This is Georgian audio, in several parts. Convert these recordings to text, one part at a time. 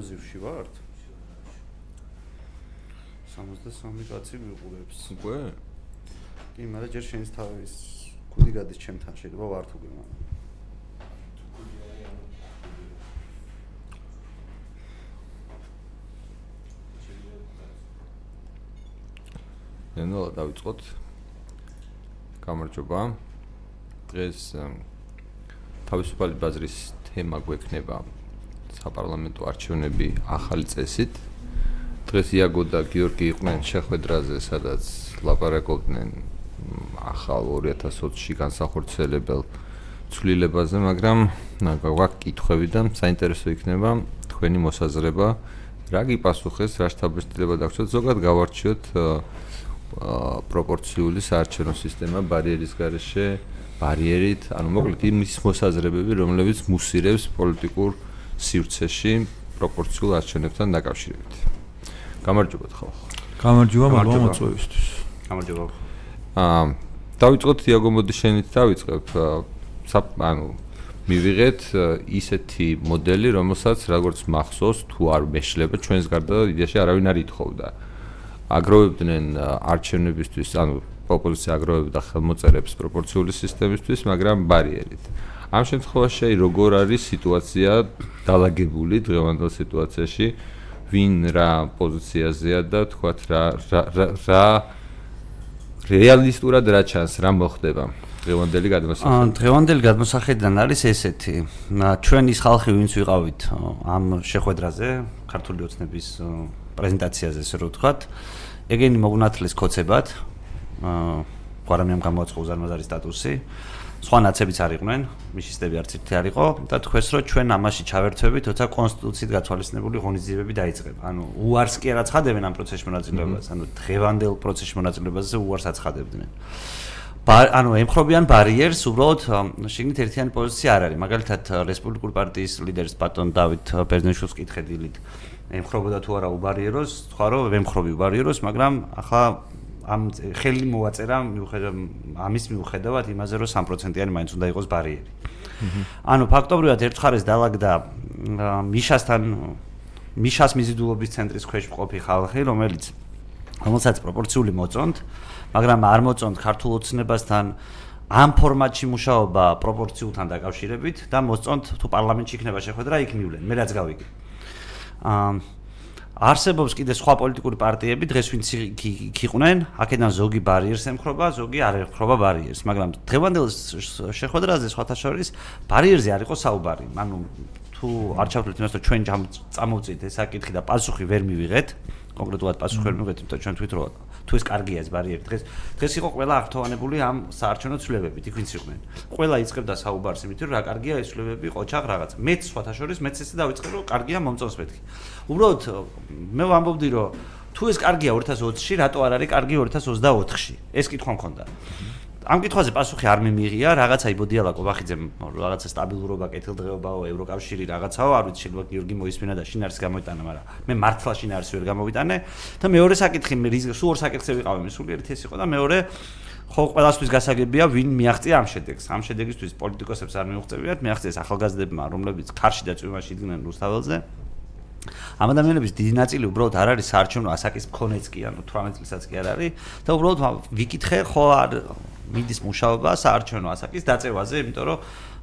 ლაივზივში ვართ? 63 კაცი მიყურებს. უკვე? კი, მაგრამ ჯერ შენს თავის კუდი გადის ჩემთან, შეიძლება ვართ უკვე მაგრამ. ნელა დავიწყოთ. გამარჯობა. დღეს თავისუფალი ბაზრის თემა გვექნება საპარლამენტო არჩევნები ახალი წესით. დღეს იაგო და გიორგი იყვნენ შეხვედრაზე, სადაც ლაპარაკობდნენ ახალ 2020-ში განსახორციელებელ ცვლილებაზე, მაგრამ გაგვაქვს კითხვები და საინტერესო იქნება თქვენი მოსაზრება. რა გიპასუხეს, რა შთაბეჭდილება დაგვრჩათ ზოგად გავარჩიოთ პროპორციული საარჩევნო სისტემა ბარიერის გარეშე ბარიერით, ანუ მოკლედ იმის მოსაზრებები, რომლებიც მუსირებს პოლიტიკურ სივრცეში პროპორციულ არჩევნებთან დაკავშირებით. გამარჯობა ხალხო. გამარჯობა მაგრამ მოწვევისთვის. გამარჯობა. აა დავიწყოთ იაგო მოდი შენით დავიწყებ. ანუ მივიღეთ ისეთი მოდელი, რომელსაც როგორც მახსოვს, თუ არ მეშლება ჩვენს გარდა იდეაში არავინ არ ითხოვდა. აგროვებდნენ არჩევნებისთვის, ანუ ოპოზიცია აგროვებდა ხელმოწერებს პროპორციული სისტემისთვის, მაგრამ ბარიერით. ამ შემთხვევაში როგორ არის სიტუაცია დაალაგებული დღევანდელ სიტუაციაში, ვინ რა პოზიციაზეა და თქვათ რა რა რეალისტურად რა ჩანს, რა მოხდება? დღევანდელი გადმოსახედიდან. დღევანდელი გადმოსახედიდან არის ესეთი. ჩვენ ის ხალხი ვინც ვიყავით ამ შეხვედრაზე, ქართული ოცნების პრეზენტაციაზე, ასე რომ ვთქვათ, ეგენი მოგნათლეს კოცებად, აა ყარამიამ გამოაცხო უზარმაზარი სტატუსი. სხვა ნაცებიც არ იყვნენ, მიშისტები არც ერთი არ იყო და თქვენს რომ ჩვენ ამაში ჩავერთვებით, თორსა კონსტიტუციით გათვალისწინებული ღონისძიებები დაიწყება. ანუ უარს კი არ აცხადებენ ამ პროცესში მონაწილეობას, ანუ დღევანდელ პროცესში მონაწილეობაზე უარს აცხადებდნენ. ანუ ემხრობიან ბარიერს, უბრალოდ შეგნით ერთიანი პოზიცია არ არის. მაგალითად, რესპუბლიკური პარტიის ლიდერის ბატონ დავით ბერძენიშვილს კითხედილით ემხრობოდა თუ არა უბარიეროს, თქვა რომ ემხრობი უბარიეროს, მაგრამ ახლა ამ ხელი მოვაწერა ამის მიუხედავად იმაზე რომ 3%-იანი მაინც უნდა იყოს ბარიერი. ანუ ფაქტობრივად ერთხარეს დაალაგდა მიშასთან მიშას მიზიდულობის ცენტრის ქვეშ მყოფი ხალხი, რომელიც რომელსაც პროპორციული მოწონთ, მაგრამ არ მოწონთ ქართულ ოცნებასთან ამ ფორმატში მუშაობა პროპორციულთან დაკავშირებით და მოწონთ თუ პარლამენტში იქნება შეხვედრა იქ მივლენ. მე რაც გავიგე. აა არსებობს კიდე სხვა პოლიტიკური პარტიები დღეს ვინც იყვნენ, აქედან ზოგი ბარიერს ემხრობა, ზოგი არ ემხრობა ბარიერს, მაგრამ დღევანდელ შეხვედრაზე სხვათა შორის ბარიერზე არ იყო საუბარი. ანუ თუ არ ჩავთვლით იმას, რომ ჩვენ წამოვწით ეს საკითხი და პასუხი ვერ მივიღეთ, კონკრეტულად პასუხი ვერ მივიღეთ, იმიტომ ჩვენ თვითონ თუ ეს კარგია ეს ბარიერი დღეს დღეს იყო ყველა ართოვანებული ამ საარჩევნო ცვლილებებით იქ ვინც იყვნენ. ყველა იწყებდა საუბარს იმით რომ რა კარგია ეს ცვლილებები ყოჩაღ რაღაც. მეც სხვათა შორის მეც ესე დავიწყე რომ კარგია მომწონს მეთქი. უბრალოდ მე ვამბობდი რომ თუ ეს კარგია 2020-ში რატო არ არის კარგი 2024-ში ეს კითხვა მქონდა ამ კითხვაზე პასუხი არ მიმიღია, რაღაცა იბოდიალა ყობახიძემ, რაღაცა სტაბილურობა, კეთილდღეობაო, ევროკავშირი რაღაცაო, არ ვიცი, შეიძლება გიორგი მოისმინა და შინაარს გამოიტანა, მაგრამ მე მართლა შინაარს ვერ გამოვიტანე და მეორე საკითხი, სულ ორ საკითხზე ვიყავი, მე სულიერ ეს იყო და მეორე ხო ყველასთვის გასაგებია ვინ მიაღწია ამ შედეგს. ამ შედეგისთვის პოლიტიკოსებს არ მიუღწევიათ, მიაღწიეს ახალგაზრდებმა, რომლებიც ქარში და წვიმაში იდგნენ რუსთაველზე. ამ ადამიანების დიდი ნაწილი უბრალოდ არ არის საარჩევნო ასაკის მქონეც კი, ანუ 18 წელსაც კი არ არის და უბრალოდ ვიკითხე ხო არ მიდის მუშაობა საარჩევნო ასაკის დაწევაზე, იმიტომ რომ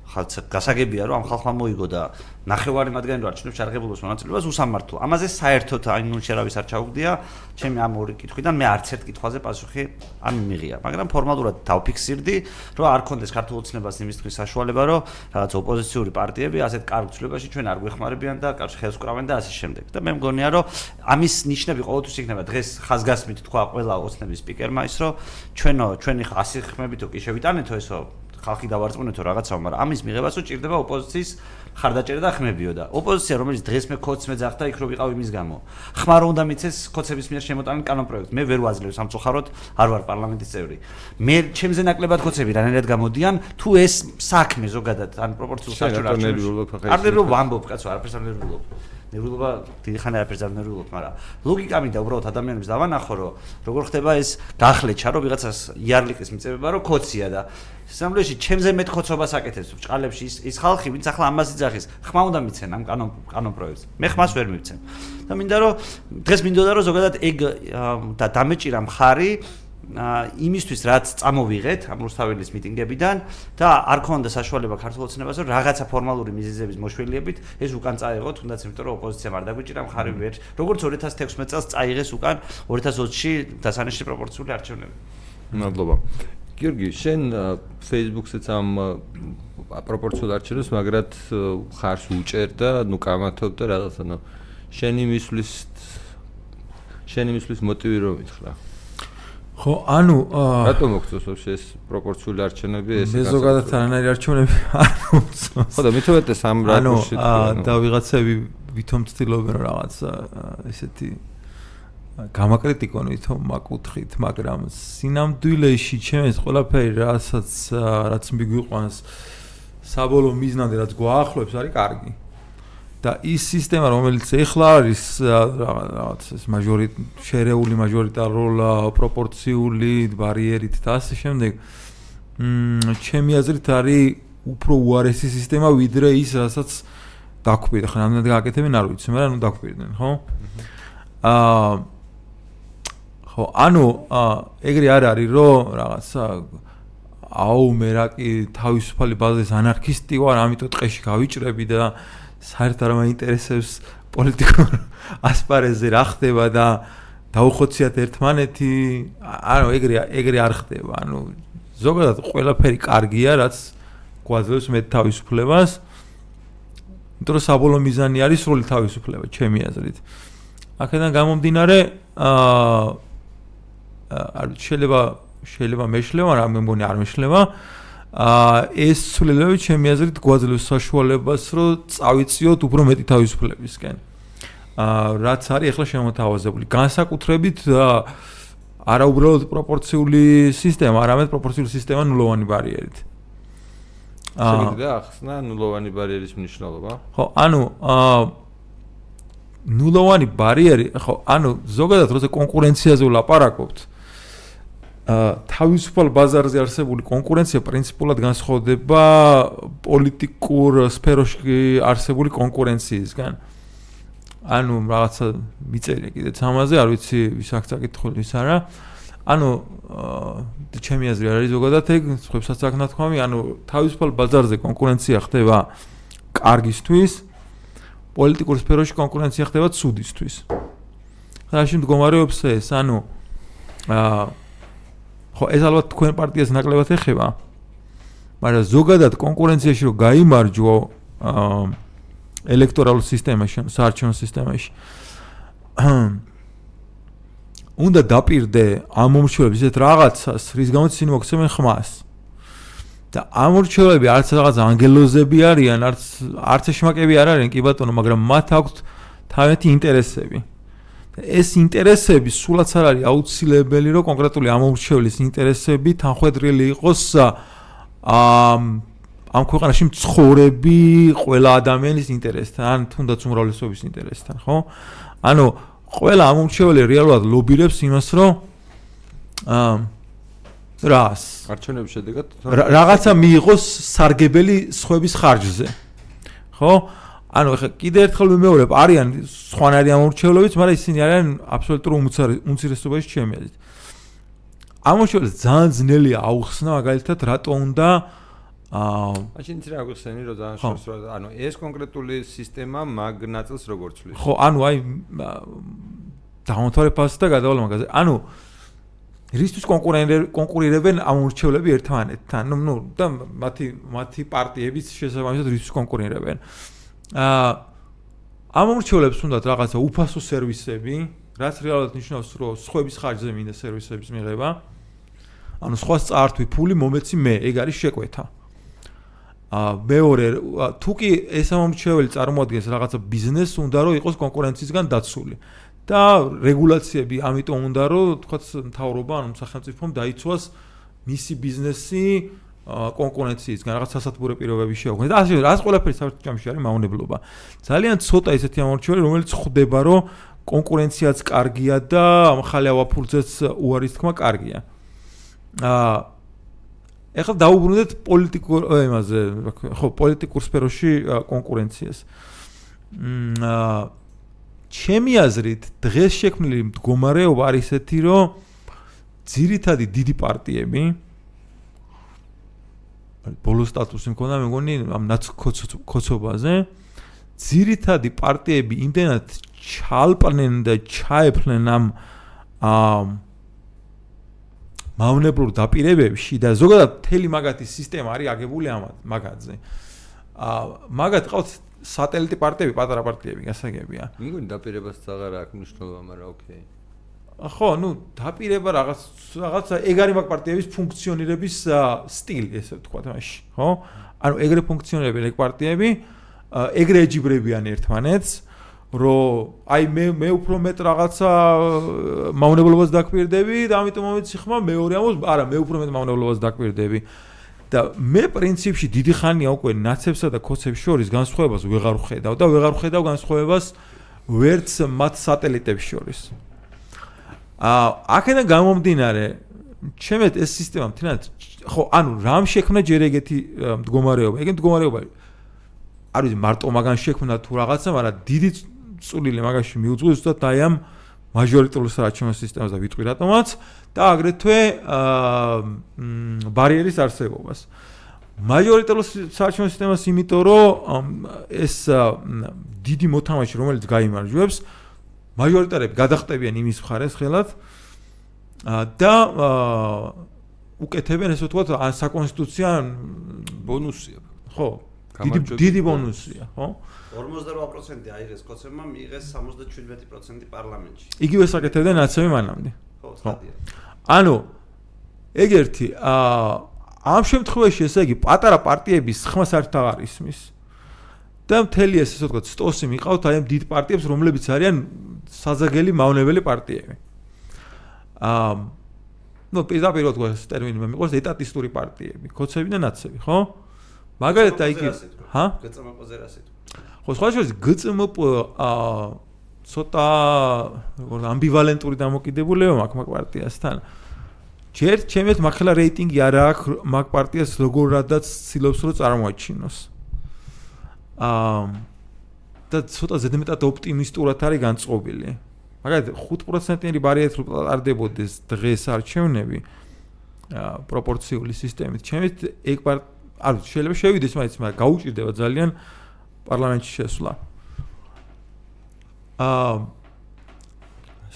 ხალხ გასაგებია რომ ამ ხალხმა მოიგო და ნახევარი მათგანი რო არჩევნებს არღებულოს მონაწილეობას უსამართლო. ამაზე საერთოდ აი ნუ შერავის არ ჩაუგდია, ჩემი ამ ორი კითხვიდან მე არც ერთ კითხვაზე პასუხი არ მიმიღია, მაგრამ ფორმალურად დავფიქსირდი, რომ არ კონდეს ქართულ ოცნებას იმის თქვის საშუალება, რომ რაღაც ოპოზიციური პარტიები ასეთ კარგ ცვლილებაში ჩვენ არ გვეხმარებიან და კარგ ხელს უკრავენ და ასე შემდეგ. და მე მგონია რომ ამის ნიშნები ყოველთვის იქნება დღეს ხაზგასმით თქვა ყველა ოცნების სპიკერმა ის რომ ჩვენო ჩვენი ხასი ხმებითო კი შევიტანეთო ესო ხალხი დავარწმუნეთო რაღაცაო, მაგრამ ამის მიღებას უჭირდება ოპოზიციის ხარდაჭერა და ხმებიო და ოპოზიცია რომელიც დღეს მე კოდს მეძახდა იქ რო ვიყავ იმის გამო. ხმარ უნდა მიცეს კოდების მიერ შემოტანილ კანონპროექტს. მე ვერ ვაძლევ სამწუხაროდ არ ვარ პარლამენტის წევრი. მე ჩემზე ნაკლებად კოდები რანაირად გამოდიან თუ ეს საქმე ზოგადად ან პროპორციულ საჭიროა. არ ნერვულობ, არ ნერვულობ, ვამბობ კაცო, არაფერს არ ნერვულობ. ნერულობა დიდი ხანი არაფერს არ ნერულობ, მაგრამ ლოგიკა მინდა უბრალოდ ადამიანებს დავანახო, რომ როგორ ხდება ეს გახლეჩა, რომ ვიღაცას იარლიკის მიწება, რომ ქოცია და სამლეში ჩემზე მეტ ხოცობას აკეთებს ბჭყალებში ის ის ხალხი, ვინც ახლა ამას იძახის, ხმა უნდა მიცენ ამ კანონ კანონ პროექტს. მე ხმას ვერ მივცემ. და მინდა რომ დღეს მინდოდა რომ ზოგადად ეგ და დამეჭირა მხარი იმისთვის რაც წამოვიღეთ ამ რუსთაველის მიტინგებიდან და არ ქონდა საშუალება ქართულ ოცნებას რომ რაღაცა ფორმალური მიზეზების მოშველიებით ეს უკან წაიღო თუნდაც იმიტომ რომ ოპოზიციამ არ დაგვიჭირა მხარი ვერ როგორც 2016 წელს წაიღეს უკან 2020-ში დასანიშნი პროპორციული არჩევნები. მადლობა გიორგი შენ Facebook-საც ამ პროპორციულ არჩევნებს მაგრად ხარს უჭერ და ნუ კამათობ და რაღაცა ნუ შენი მისვლის შენი მისვლის მოტივი რომ ითხრა ხო, ანუ რატომ მოგწონს ეს პროპორციული არჩევნები ეს? მე ზოგადად არანაირი არჩევნები არ მოგწონს. ხო და მithomete სამ რაკურსში ანუ და ვიღაცები ვითომ ცდილობენ რაღაც ესეთი გამაკრიტიკონ ვითომ მაკუთხით, მაგრამ სინამდვილეში ჩემს ყველაფერი რასაც რაც მიგვიყვანს საბოლოო მიზნამდე რაც გვაახლოვებს არის კარგი. და ის სისტემა რომელიც ეხლა არის რაღაც ეს მაჟორიტ შერეული მაჟორიტარულ პროპორციული ბარიერით და ასე შემდეგ. მ ჩემი აზრით არის უფრო უარესი სისტემა ვიდრე ის რასაც დაგვიყვირდა ხან ამდენ გააკეთებენ არ ვიცი მაგრამ ნუ დაგვიყვირდნენ ხო? აა ხო ანუ ეგრე არ არის რომ რაღაცა აუ მე რა კი თავისუფალი ბაზის ანარქისტი ვარ ამიტომ ტყეში გავიჭრები და საერთოდ არ მაინტერესებს პოლიტიკურ ასპარეზზე რა ხდება და დაუხოციათ ერთმანეთი. ანუ ეგრე ეგრე არ ხდება. ანუ ზოგადად ყველაფერი კარგია რაც გვაძლევს მე თავისუფლებას. იმიტომ რომ საბოლოო მიზანი არის სრული თავისუფლება ჩემი აზრით. აქედან გამომდინარე აა არ შეიძლება შეიძლება მეშლება მაგრამ მე მგონი არ მეშლება აა აა ეს ცვლილებები ჩემი აზრით გვაძლევს საშუალებას, რომ წავიწიოთ უფრო მეტი თავისუფლებისკენ. აა რაც არის ახლა შემოთავაზებული. განსაკუთრებით არა უბრალოდ პროპორციული სისტემა, არამედ პროპორციული სისტემა ნულოვანი ბარიერით. აა შეიძლება ახსნა ნულოვანი ბარიერის მნიშვნელობა? ხო, ანუ აა ნულოვანი ბარიერი, ხო, ანუ ზოგადად როცა კონკურენციაზე ვლაპარაკობთ, აა თავისუფალ ბაზარზე არსებული კონკურენცია პრინციპულად განსხვავდება პოლიტიკურ სფეროში არსებული კონკურენციისგან. ანუ რაღაცა მიწერია კიდე თამაზე, არ ვიცი ვის აქ წაკითხული ის არა. ანუ ჩემი აზრი არის ზოგადად ეგ, სხვებსაც აქ ნათქვამი, ანუ თავისუფალ ბაზარზე კონკურენცია ხდება კარგისთვის, პოლიტიკურ სფეროში კონკურენცია ხდება ცუდისთვის. რაში მდგომარეობს ეს? ანუ აა ხო ეს ალბათ თქვენ პარტიას ნაკლებად ეხება. მაგრამ ზოგადად კონკურენციაში რომ გამოიმარჯვო ელექტორალურ სისტემაში საარჩევნო სისტემაში უნდა დაპირდე ამ მომრჩევლებს ისეთ რაღაცას რის გამოც ისინი მოგცემენ ხმას. და ამ მომრჩევლები არც რაღაც ანგელოზები არიან არც არც შმაკები არ არიან კი ბატონო მაგრამ მათ აქვთ თავიანთი ინტერესები ეს ინტერესები სულაც არ არის აუცილებელი, რომ კონკრეტული ამომრჩევლის ინტერესები თანხვედრილი იყოს ამ ამ ქვეყანაში მცხოვრები ყველა ადამიანის ინტერესთან, თუნდაც უმრავლესობის ინტერესთან, ხო? ანუ ყველა ამომრჩეველი რეალურად ლობირებს იმას, რომ ამ რას არჩევნების შედეგად რაღაცა მიიღოს სარგებელი სხვების ხარჯზე. ხო? ანუ ხა კიდე ერთხელ ვიმეორებ, არიან სხვანაირი ამორჩევლობიც, მაგრამ ისინი არიან აბსოლუტურ უმცირესობაში ჩემი აზრით. ამორჩევლებს ძალიან ძნელია აუხსნა მაგალითად რატო უნდა აა მაშინ ცირა გიხსენი რომ ძალიან შორს რა ანუ ეს კონკრეტული სისტემა მაგ ნაწილს როგორ ცვლის? ხო ანუ აი დაუნთორე ფასი და გადავალ მაგაზე. ანუ რისთვის კონკურირებენ ამორჩევლები ერთმანეთთან? ნუ ნუ და მათი მათი პარტიების შესაბამისად რისთვის კონკურირებენ? აა აა ამომრჩევლებს უნდათ რაღაცა უფასო სერვისები, რაც რეალურად ნიშნავს, რომ სხვების ხარჯზე მინდა სერვისების მიღება. ანუ სხვა წართვი ფული მომეცი მე, ეგ არის შეკვეთა. აა მეორე, თუ კი ეს ამომრჩეველი წარმოადგენს რაღაცა ბიზნეს, უნდა რომ იყოს კონკურენციისგან დაცული. და რეგულაციები ამიტომ უნდა რომ თქვა მთავრობა ანუ სახელმწიფომ დაიცვას მისი ბიზნესი კონკურენციისგან რაღაც სასათბურე პირობები შეუქმნეს და ასე რაც ყველაფერი საერთოდ ჯამში არის მაუნებლობა. ძალიან ცოტა ისეთი ამორჩეველი რომელიც ხვდება რომ კონკურენციაც კარგია და ახალი ავაფულზეც უარის თქმა კარგია. აა ეხლა დაუბრუნდეთ პოლიტიკურ იმაზე, ხო, პოლიტიკურ სფეროში კონკურენციას. აა ჩემი აზრით დღეს შექმნილი მდგომარეობა არის ესეთი, რომ ძირითადი დიდი პარტიები ბოლო სტატუსი მქონდა მეგონი ამ ნაცკოცობაზე ძირითადი პარტიები იმდენად ჩალპნენ და ჩაეფლნენ ამ აა მავნებლურ დაპირებებში და ზოგადად თელი მაგათი სისტემა არის აგებული ამ მაგათზე. აა მაგათ ყავთ სატელიტი პარტიები, პატარა პარტიები, გასაგებია. მიგონი დაპირებას აღარ აქვს მნიშვნელობა, მაგრამ ოკეი. ხო, ну, დაპირება რაღაც რაღაცა ეგ არის მაგ პარტიების ფუნქციონირების სტილი, ესე ვთქვა თამაში, ხო? ანუ ეგრე ფუნქციონირებენ ეგ პარტიები, ეგრე ეჯიბრებიან ერთმანეთს. რომ აი მე მე უფრო მეტ რაღაცა მავნებლობას დაკვირდები და ამიტომ მომიცი ხმა მეორე ამოს არა მე უფრო მეტ მავნებლობას დაკვირდები და მე პრინციპში დიდი ხანია უკვე ნაცებსა და კოცებს შორის განსხვავებას ვეღარ ვხედავ და ვეღარ ვხედავ განსხვავებას ვერც მათ სატელიტებს შორის აა აქედან გამომდინარე ჩემეთ ეს სისტემა მთლიანად ხო ანუ რამ შექმნა ჯერ ეგეთი მდგომარეობა ეგეთი მდგომარეობა არ ვიცი მარტო მაგან შექმნა თუ რაღაცა მაგრამ დიდი წულილი მაგაში მიუძღვის ზუსტად აი ამ მაჟორიტარულ საარჩევნო სისტემას და ვიტყვი რატომაც და აგრეთვე აა ბარიერის არსებობას. მაჟორიტარულ საარჩევნო სისტემას იმიტომ რომ ეს დიდი მოთამაშე რომელიც გამოიმარჯვებს მაჟორიტარები გადახტებიან იმის მხარეს ხელად და უკეთებენ ესე ვთქვათ საკონსტიტუცია ბონუსია. ხო. დიდი დიდი ბონუსია, ხო? 48% აიღეს კოცებმა, მიიღეს 77% პარლამენტში. იგივე საკეთებდა ნაცემი მანამდე. ხო, სტადია. ანუ ეგერთი აა ამ შემთხვევაში ესე იგი პატარა პარტიების ხმა საერთოდ აღარ ისმის. და მთელი ეს ასე ვთქვათ, სტოსი მიყავთ აი ამ დიდ პარტიებს, რომლებიც არიან საზაგელი მავნებელი პარტიები. აა ну პირდაპირ ვთქვათ ეს ტერმინი მე მიყვარს ეტატისტური პარტიები, კოცები და ნაცები, ხო? მაგალითად აი კი ჰა? გწმპ-ზე რა სიტყვა? ხო სხვა შორის გწმპ აა ცოტა როგორ ამბივალენტური დამოკიდებულება მაქვს მაგ პარტიასთან. ჯერ ჩემეთ მაგხელა რეიტინგი არ აქვს მაგ პარტიას როგორადაც ცდილობს რომ წარმოაჩინოს. აა და ცოტა ზედმეტად ოპტიმისტურად არის განწყობილი. მაგალითად 5%-იანი ბარიერით რო ტარდებოდეს დღეს არჩევნები აა პროპორციული სისტემით. ჩემით ეგ არ შეიძლება შევიდეს მაინც, მაგრამ გაუჭირდება ძალიან პარლამენტში შესვლა. აა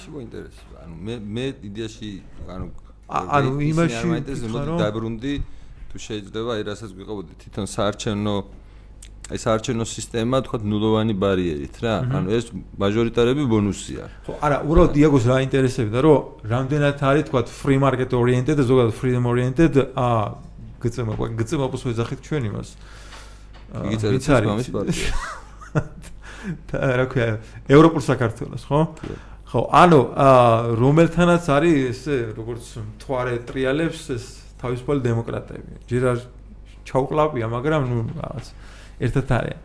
შეგო ინტერესი. ანუ მე მე იდეაში ანუ ანუ იმაში რომ დაბრუნდი თუ შეიძლება აი რასაც გვიყავდი თვითონ საარჩევნო აი საარჩევნო სისტემა თქვა ნულოვანი ბარიერით რა. ანუ ეს მაჟორიტარები ბონუსია. ხო, არა, უბრალოდ დიაგოს რა ინტერესებდა, რომ რამდენად არის თქვა free market oriented და ზოგადად freedom oriented აა გწმა, გწმა პოს ვეძახით ჩვენ იმას. იგი წერია მამის პარტია. და რა ქვია, ევროპულ საქართველოს, ხო? ხო, ანუ რომელთანაც არის ესე როგორც მთვარე ტრიალებს ეს თავისუფალი დემოკრატები. ჯერ არ ჩაუკლავია, მაგრამ ნუ რაღაც ერთად არის.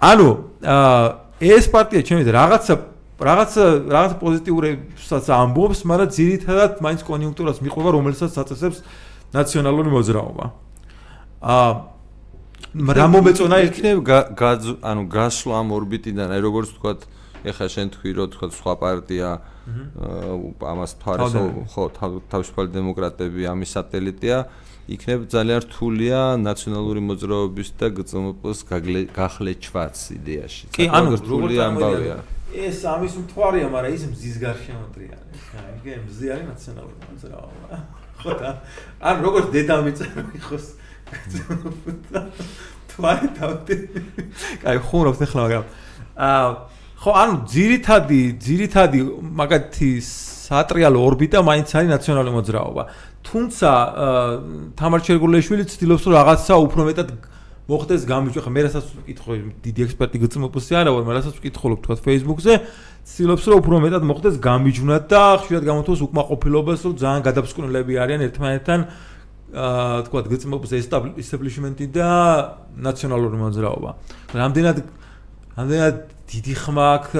ანუ აა ეს პარტია ჩემი რაღაცა რაღაცა რაღაც პოზიტიურებსაც ამბობს, მაგრამ ძირითადად მაინც კონიუნქტურას მიყვება, რომელსაც აწესებს ნაციონალური მოძრაობა. აა რა მომეწონა იქნებ ანუ გასვლა ამ ორბიტიდან აი როგორც თქვა ეხა შენ თქვი რომ თქვა სხვა პარტია ამას თვარეს ხო თავისუფალი დემოკრატები ამის სატელიტია იქნებ ძალიან რთულია ნაციონალური მოძრაობის და გწმ-ს გახლეჩვაც იდეაში. კი, ანუ რთული ამბავია. ეს ამის მთვარია, მაგრამ ის მზის გარშემოტრია. იგი მზი არის ნაციონალური მოძრაობა. ხო და ან როგორც დედამიწა იყოს თვარი თავდი. კაი, ხურობთ ახლა მაგრამ აა ხო, ანუ ძირითადი, ძირითადი მაგათი სატრიალო ორბიტა მაინც არის ნაციონალური მოძრაობა. თუმცა თამარ ჩერგულეშვილი ცდილობს რომ რაღაცა უფრო მეტად მოხდეს გამიჯო ხა მე რასაც ვკითხო დიდი ექსპერტი გწმოპოსი არა ვარ მე რასაც ვკითხულობ თქვა Facebook-ზე ცდილობს რომ უფრო მეტად მოხდეს გამიჯვნად და ხშირად გამოთოს უკმაყოფილებას რომ ძალიან გადაბსკვნელები არიან ერთმანეთთან აა თქვა გწმობს establishment-ი და ნაციონალური მოძრაობა. რამდენად რამდენად დიდი ხმა აქვს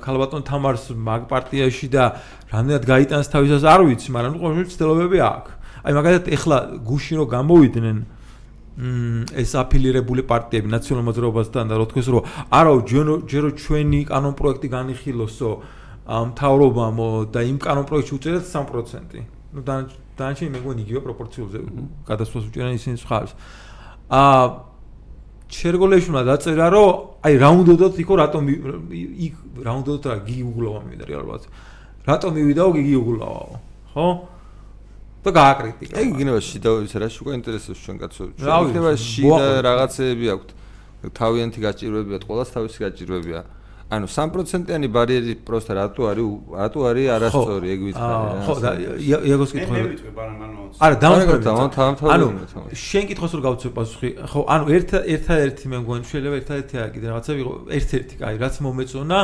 ქალბატონ თამარს მაგ პარტიაში და რამდენად გაიტანს თავისას არ ვიცი, მაგრამ ყოველთვის ცდილობები აქვს. აი მაგალითად ეხლა გუში რო გამოვიდნენ ეს აფილირებული პარტიები ნაციონალურ მოძრაობასთან და რო თქვეს რომ არაო ჯერო ჩვენი კანონ პროექტი განიხილოსო მთავრობამ და იმ კანონ პროექტში უწერეთ 3%. ნუ დანარჩენი მე მგონი იგივე პროპორციულზე გადასვლას უჭერენ ისინი ხარს. აა ჩერგოლეშმა დაწერა რომ აი რა უნდათ იქო რატომ იქ რა უნდათ რა გიგი უგულავა მივიდა რეალურად. რატომ მივიდაო გიგი უგულავაო? ხო? და გააკრიტიკა. აი გინევა შიდა ის რა შუა ინტერესებს ჩვენ კაცო. იქნება შიდა რაღაცეები აქვთ. თავიანთი გაჭირვებია, ყოველას თავისი გაჭირვებია. ანუ 3%-იანი ბარიერი პროსტა რატო არის რატო არის არასწორი ეგ რა ხო და იაგოს კითხვა მე ვიტყვი ბარან ანუ არა დამთავრდა დამთავრდა ანუ შენ კითხოს რომ გავცე პასუხი. ხო ანუ ერთ ერთადერთი მე მგონი შეიძლება ერთადერთი არა კიდე რაღაცა ვიყო ერთ-ერთი კაი რაც მომეწონა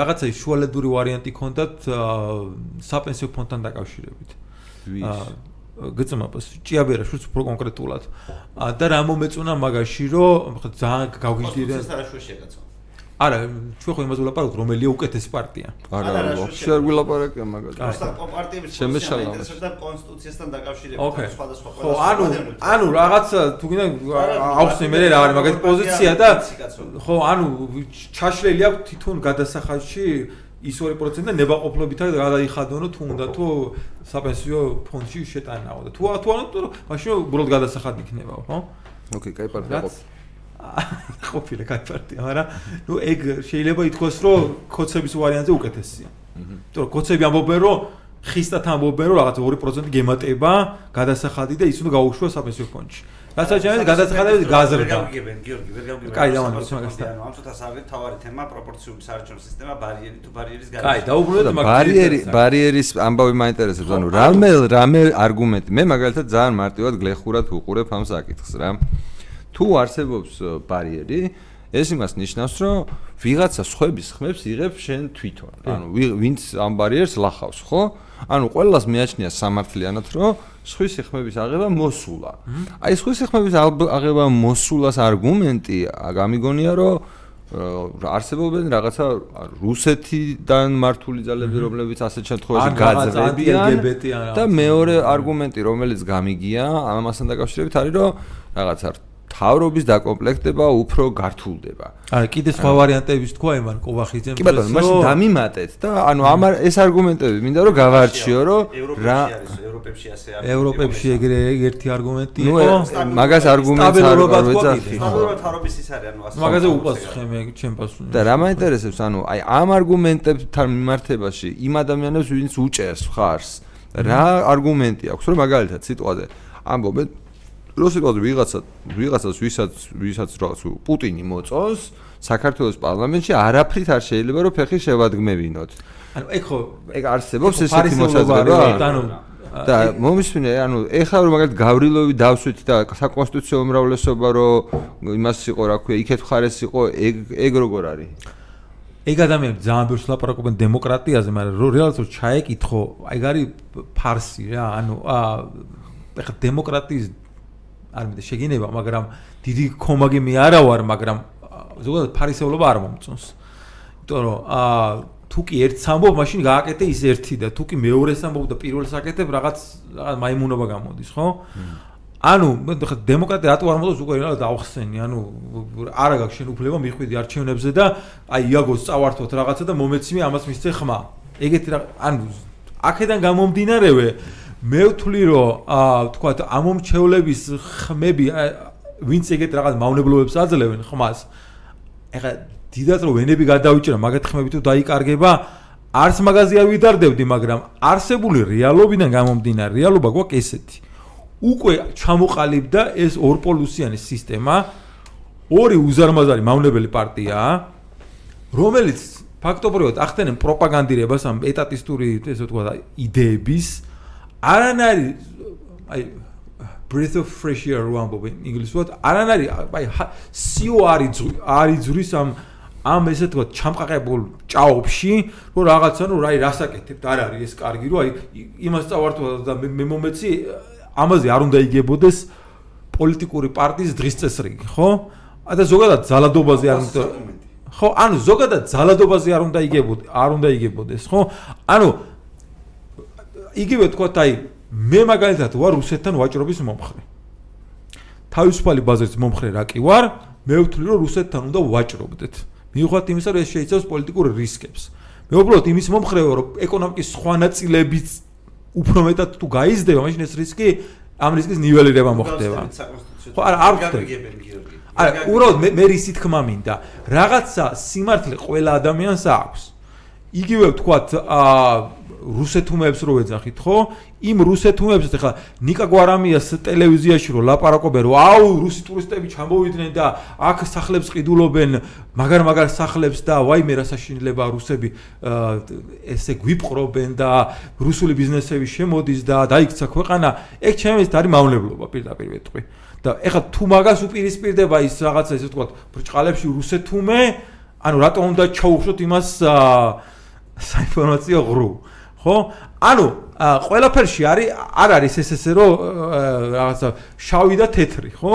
რაღაცა შუალედური ვარიანტი ქონდათ საპენსიო ფონდთან დაკავშირებით. გწმობს ჭიაბერა შუც უფრო კონკრეტულად. და რა მომეწონა მაგაში რომ ძალიან გავგიჟდიან ეს არა შუაშია კაცო არა, ჩვენ ხო იმას ვილაპარაკობთ, რომელია უკეთესი პარტია. არა, ვაფშე არ ვილაპარაკე მაგაზე. просто პარტიების შემეშალა და კონსტიტუციასთან დაკავშირებით სხვადასხვა ხო, ანუ ანუ რაღაც თუ გინდა აუხსნი მე რა არის მაგათი პოზიცია და ხო, ანუ ჩაშლელი აქვს თვითონ გადასახადში ის 2% და ნებაყოფლობითა გადაიხადონო თუ უნდა თუ საპენსიო ფონდში შეტანაო და თუ თუ ანუ მაშინ უბრალოდ გადასახადი იქნება, ხო? ოკეი, кай პარტია ყოფ. ყოფილი კაი პარტია, მაგრამ ნუ ეგ შეიძლება ითქვას, რომ კოცების ვარიანტზე უკეთესია. იმიტომ რომ კოცები ამბობენ, რომ ხისტათ ამბობენ, რომ რაღაც 2% გემატება, გადასახადი და ის უნდა გაუშვა საპენსიო ფონდში. რასაც ამის გადასახადები გაზრდა. გიგებენ, გიორგი, ვერ გავგებენ. კაი, დავამბობ მაგასთან. ანუ ამ ცოტას არის თავარი თემა პროპორციული საარჩევნო სისტემა, ბარიერი თუ ბარიერის გარდა. კაი, დაუბრუნდეთ მაგ ბარიერი, ბარიერის ამბავი მაინტერესებს. ანუ რამე რამე არგუმენტი. მე მაგალითად ძალიან მარტივად გლეხურად ვუყურებ ამ საკითხს რა. თუ არსებობს ბარიერი, ეს იმას ნიშნავს, რომ ვიღაცა სხვების ხმებს იღებს შენ თვითონ. ანუ ვინც ამ ბარიერს ლახავს, ხო? ანუ ყოველას მეაჩნია სამართლიანად, რომ სხვის ხმების აღება მოსულა. აი სხვის ხმების აღება მოსულას არგუმენტი გამიგონია, რომ არსებობენ რაღაცა რუსეთიდან მართული ძალები, რომლებიც ასეთ შემთხვევაში გაძრებიან და მეორე არგუმენტი, რომელიც გამიგია ამასთან დაკავშირებით არის, რომ რაღაცა თავრობის დაკომპლექტება უფრო გართულდება. არა, კიდე სხვა ვარიანტებიც თქვა იმან კოვახიძემ. კი ბატონო, მაშინ დამიმატეთ და ანუ ამ ეს არგუმენტები მინდა რომ გავარჩიო, რომ რა ევროპებში ასე არის. ევროპებში ეგრე ერთი არგუმენტი იყო. ნუ მაგას არგუმენტს არ ვეძახი. სტაბილურობა თავრობის ის არის, ანუ ასე. მაგაზე უპასუხე მე ჩემ პასუხს. და რა მაინტერესებს, ანუ აი ამ არგუმენტებთან მიმართებაში იმ ადამიანებს ვინც უჭერს ხარს, რა არგუმენტი აქვს, რომ მაგალითად სიტყვაზე ამბობენ რუსიკოს ვიღაცა ვიღაცას ვისაც ვისაც რაღაც პუტინი მოწონს საქართველოს პარლამენტში არაფრით არ შეიძლება რომ ფეხი შევადგმევინოთ. ანუ ეგ ხო ეგ არსებობს ესეთი მოსაზრება? ანუ და მომისმინე, ანუ ეხლა რომ მაგალითად გავრილოვი დავსვით და საკონსტიტუციო უმრავლესობა რომ იმას იყო, რა ქვია, იქეთ ხარეს იყო, ეგ ეგ როგორ არის? ეგ ადამიანები ძალიან ბევრს ლაპარაკობენ დემოკრატიაზე, მაგრამ რეალურად ჩაეკითხო, ეგ არის ფარსი რა, ანუ ეხლა დემოკრატიის არ მინდა შეგინება, მაგრამ დიდი კომაგი მე არა ვარ, მაგრამ ზოგადად ფარისეულობა არ მომწონს. იმიტომ რომ აა თუ კი ერთ სამბობ, მაშინ გააკეთე ის ერთი და თუ კი მეორე სამბობ და პირველს აკეთებ, რაღაც რაღაც მაიმუნობა გამოდის, ხო? ანუ ხა დემოკრატია რატო არ მოდის უკვე რა დავხსენი, ანუ არა გაქვს შენ უფლება მიხვიდი არჩევნებზე და აი იაგოს წავართოთ რაღაცა და მომეციმე ამას მისცე ხმა. ეგეთი რა ანუ აქედან გამომდინარევე მე ვთვლი რომ აა თქვა ამომჩევლების ხმები ვინც ეგეთ რაღაც მავნებლობებს აძლევენ ხმას ეხლა დიდად რომ ვენები გადავიჭრა მაგათ ხმები თუ დაიკარგება არც მაღაზია ვიდარდებდი მაგრამ არსებული რეალობიდან გამომდინარე რეალობა გვაქვს ესეთი. უკვე ჩამოყალიბდა ეს ორპოლუსიანი სისტემა ორი უზარმაზარი მავნებელი პარტიაა რომელიც ფაქტობრივად ახდენენ პროპაგანდირებას ამ ეტატისტური ესე ვთქვა იდეების არანარი აი breath of fresh air რო ამბობენ ინგლისურად არანარი აი სიო არის არის ძuris ამ ამ ესე თქვა ჩამყაყებულ ჭაობში რომ რაღაცა ნუ რაი რასაკეთებთ არ არის ეს კარგი რომ აი იმას წავართვა და მე მომეცი ამაზე არ უნდა იგებოდეს პოლიტიკური პარტიის დღის წესრიგი, ხო? და ზოგადად ზალადობაზე არ უნდა ხო, ანუ ზოგადად ზალადობაზე არ უნდა იგებოდეს, არ უნდა იგებოდეს, ხო? ანუ იგივე თქვა, აი მე მაგალითად ვარ რუსეთთან ვაჭრობის მომხრე. თავისუფალი ბაზრის მომხრე რა კი ვარ, მე ვთვლი რომ რუსეთთან უნდა ვაჭრობდეთ. მიუხედავად იმისა, რომ ეს შეიცავს პოლიტიკურ რისკებს. მე უბრალოდ იმის მომხრე ვარ, რომ ეკონომიკის სხვა ნაწილებიც უფრო მეტად თუ გაიზრდება, მაშინ ეს რისკი ამ რისკის ნიველირება მოხდება. ხო, არა, არ ხდება. არა, უბრალოდ მე მე რისი თქმა მინდა. რაღაცა სიმართლე ყველა ადამიანს აქვს. იგივე ვთქვათ, აა რუსეთუმებს რო ეძახით, ხო? იმ რუსეთუმებს ეხლა ნიკა გვარამიას ტელევიზიაში რო ლაპარაკობენ, რომ აუ, რუსი ტურისტები ჩამოვიდნენ და აქ სახლებს ყიდულობენ, მაგარ მაგარ სახლებს და ვაიმე რა საშინელება რუსები ესე გვიპყრობენ და რუსული ბიზნესები შემოდის და დაიქცა ქვეყანა, ეგ ჩემს არის მავნებლობა პირდაპირ ვეთქვი. და ეხლა თუ მაგას უპირისპირდება ის რაღაცა ესე ვთქვათ, ბრჭყალებში რუსეთუმე, ანუ რატომ უნდა ჩაუხშოთ იმას საინფორმაციო ღრუ? ხო? ანუ ყველაფერში არის არ არის ეს ესე რომ რაღაცა შავი და თეთრი, ხო?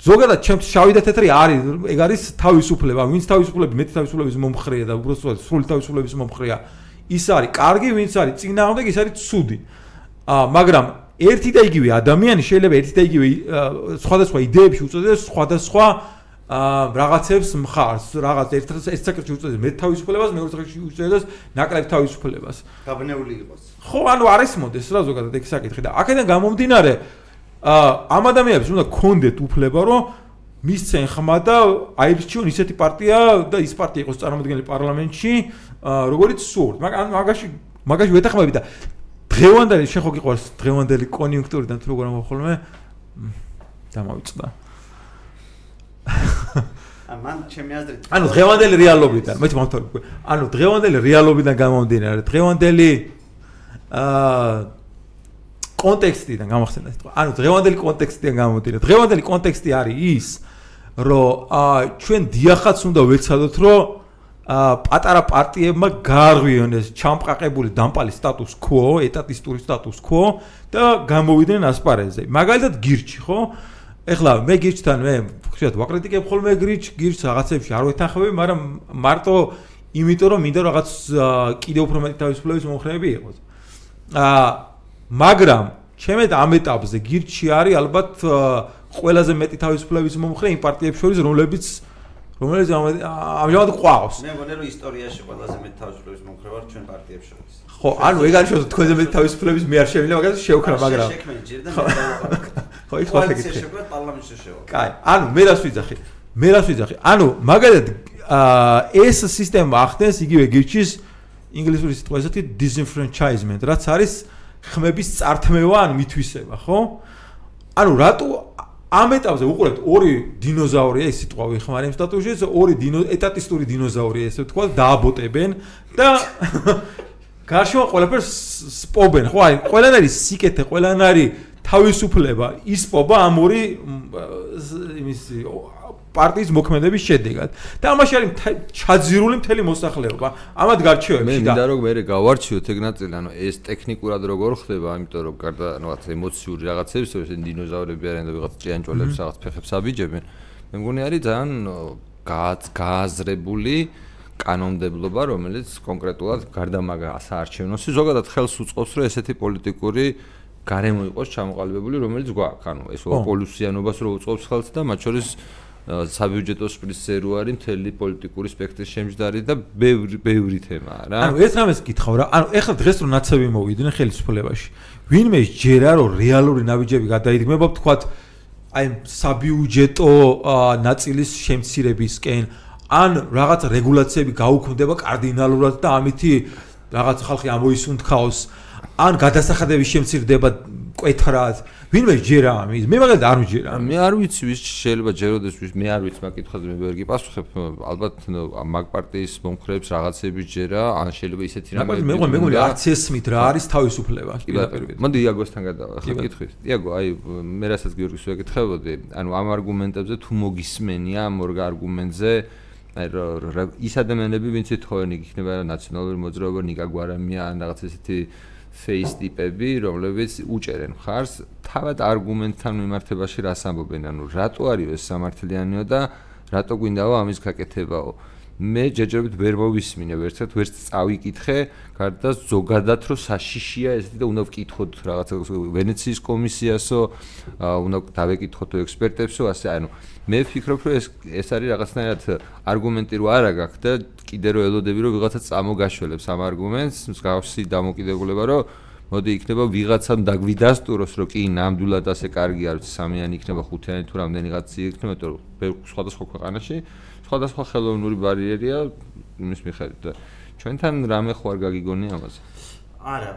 ზოგადად ჩემს შავი და თეთრი არის, ეგ არის თავისუფლება, ვინც თავისუფლები, მეტი თავისუფლების მომხრეა და უბრალოდ სრული თავისუფლების მომხრეა. ის არის კარგი, ვინც არის წინააღმდეგ, ის არის ცუდი. აა მაგრამ ერთი და იგივე ადამიანი შეიძლება ერთი და იგივე სხვადასხვა იდეებში უწოდეს სხვადასხვა აა რაღაცებს მხარს, რაღაც ერთ ერთ საკითხში უწოდეს მე თავისუფლებას, მეორე საკითხში უწოდეს ნაკლებ თავისუფლებას. გაბნეული იყოს. ხო, ანუ არის მოდეს რა ზოგადად ეგ საკითხი და აქედან გამომდინარე აა ამ ადამიანებს უნდა კონდეთ უფლება, რომ მისცენ ხმა და აირჩიონ ისეთი პარტია და ის პარტია იყოს წარმოადგენელი პარლამენტში, აა როგორც სურთ. მაგრამ მაგაში მაგაში ვეთახმები და დღევანდელი შენ ხო გიყვარს დღევანდელი კონიუნქტურიდან თუ როგორ მოხოლმე დამავიწყდა ამან ჩემი აზრით ანუ დღევანდელი რეალობიდან მე მომთხოვი ანუ დღევანდელი რეალობიდან გამომდინარე დღევანდელი აა კონტექსტიდან გამახსენდა სიტყვა ანუ დღევანდელი კონტექსტიდან გამომდინარე დღევანდელი კონტექსტი არის ის რომ აა ჩვენ დიახაც უნდა ვეცადოთ რომ პატარა პარტიებმა გაარღვიონ ეს ჩამყაყებული დამპალი სტატუს quo, ეტატისტური სტატუს quo და გამოვიდნენ ასპარეზზე. მაგალითად გირჩი, ხო? ეხლა მე გირჩთან მე ხშირად ვაკრიტიკებ ხოლმე გირჩ, გირჩ რაღაცებში არ ვეთანხმები, მაგრამ მარტო იმიტომ რომ მინდა რაღაც კიდე უფრო მეტი თავისუფლების მომხრეები იყოს. აა მაგრამ ჩემე ამ ეტაპზე გირჩი არის ალბათ ყველაზე მეტი თავისუფლების მომხრე იმ პარტიებს შორის, რომლებიც რომელიც ამჟამად ყვავს. მე მგონი რომ ისტორიაში ყველაზე მეტ თავისუფლების მომხრე ვარ ჩვენ პარტიებს შორის. ხო, ანუ ეგ არის რომ თქვენზე მეტ თავისუფლების მე არ შემიძლია, მაგრამ შევქნა, მაგრამ შექმენ ჯერ და მე ხო, ის ხო ეგეთი. შექმენ პარლამენტში შევა. კაი, ანუ მე რას ვიძახი? მე რას ვიძახი? ანუ მაგალითად ეს სისტემა ახდენს იგივე გირჩის ინგლისური სიტყვა ესეთი disenfranchisement, რაც არის ხმების წართმევა ან მithვისება, ხო? ანუ რატო ამ ეტაპზე უყურებთ ორი დინოზავრია ის სიტყვა ვიხმარი იმ სტატუსში ორი დინო ეტატისტური დინოზავრია ესე ვთქვა დააბოტებენ და გარშემო ყველაფერს სპობენ ხო აი ყველანაირი სიკეთე ყველანაირი თავისუფლება ისპობა ამ ორი იმის პარტიის მოქმედების შედეგად. და ამაში არის ჩაძირული მთელი მოსახლეობა. ამად გარჩევებში და მე მინდა რომ მე გავარჩიოთ ეგ ნაწილი, ანუ ეს ტექნიკურად როგორ ხდება, ამიტომ რომ გარდა რაღაც ემოციური რაღაცებს, ეს დინოზავრები არიან და ვიღაც ჭიანჭველებს რაღაც ფეხებს აბიჯებენ. მე მგონი არის ძალიან გააზრებული კანონმდებლობა, რომელიც კონკრეტულად გარდა მაგა საარჩევნოსი ზოგადად ხელს უწყობს, რომ ესეთი პოლიტიკური გარემო იყოს ჩამოყალიბებული, რომელიც გვაქვს. ანუ ეს ოპოლუსიანობას რო უწყობს ხელს და მათ შორის საბიუჯეტო სპრიცე რო არის მთელი პოლიტიკური სპექტრის შემჯდარი და ბევრი ბევრი თემაა რა. ანუ ეს რამეს გითხავ რა. ანუ ეხლა დღეს რო ნაცები მოვიდნენ ხელისუფლებაში. ვინმე ჯერა რომ რეალური ნაბიჯები გადაიდგმება თქვათ აი საბიუჯეტო ნაწილის შემცირებისკენ ან რაღაც რეგულაციები გაუქმდება კარდინალურად და ამითი რაღაც ხალხი ამოისუნთქაოს ან გადასახადების შემცირდება კვეთრად. ვინმე ჯერა ამის? მე მაგალითად არ ვჯერა მე არ ვიცი ვის შეიძლება ჯეროდეს ვის მე არ ვიცი მაგ კითხვაზე მე ვერ გიპასუხებ. ალბათ მაგ პარტიის მომხრეებს რაღაცები ჯერა ან შეიძლება ისეთი რამე მე მე მეგონი არც ესმით რა არის თავისუფლება პირდაპირ მოდი იაგოსთან გადავა ხა კითხვის. იაგო აი მე რასაც გიორგის ვეკითხებოდი ანუ ამ არგუმენტებზე თუ მოგისმენია ამ ორ არგუმენტზე აი ის ადამიანები ვინც ეთხოვენ იქნება ნაციონალური მოძრაობა ნიკა გვარამია ან რაღაც ესეთი face ტიპები, რომლებიც უჭერენ ხარს თავად არგუმენტთან მიმართებაში რას ამბობენ, ანუ რატო არის ეს სამართლიანიო და რატო გვინდაო ამის გაკეთებაო? მე ჯერჯერობით ვერ მოვისმინე, ვერცად ვერც წავიკითხე, გარდა ზოგადად რომ საშიშია ესეთი და უნდა ვკითხოთ რაღაცა ვენეციის კომისიასო, უნდა დავეკითხოთ ექსპერტებსო, ასე ანუ მე ვფიქრობ, რომ ეს ეს არის რაღაცნაირად არგუმენტი რო არა გაქვს და კიდე რო ელოდები რომ ვიღაცა წამოგაშველებს ამ არგუმენტს, მსგავსი დამოკიდებულება რომ მოდი იქნება ვიღაცამ დაგვიდასტუროს რომ კი ნამდვილად ასე კარგი არის სამიანი იქნება ხუთიანი თუ რამდენიღაც იქნება თუ სხვადასხვა ქვეყანაში სხვადასხვა ხელოვნური ბარიერია იმის მიხედვით და ჩვენთან რამე ხო არ გაგიგონი ამაზე არა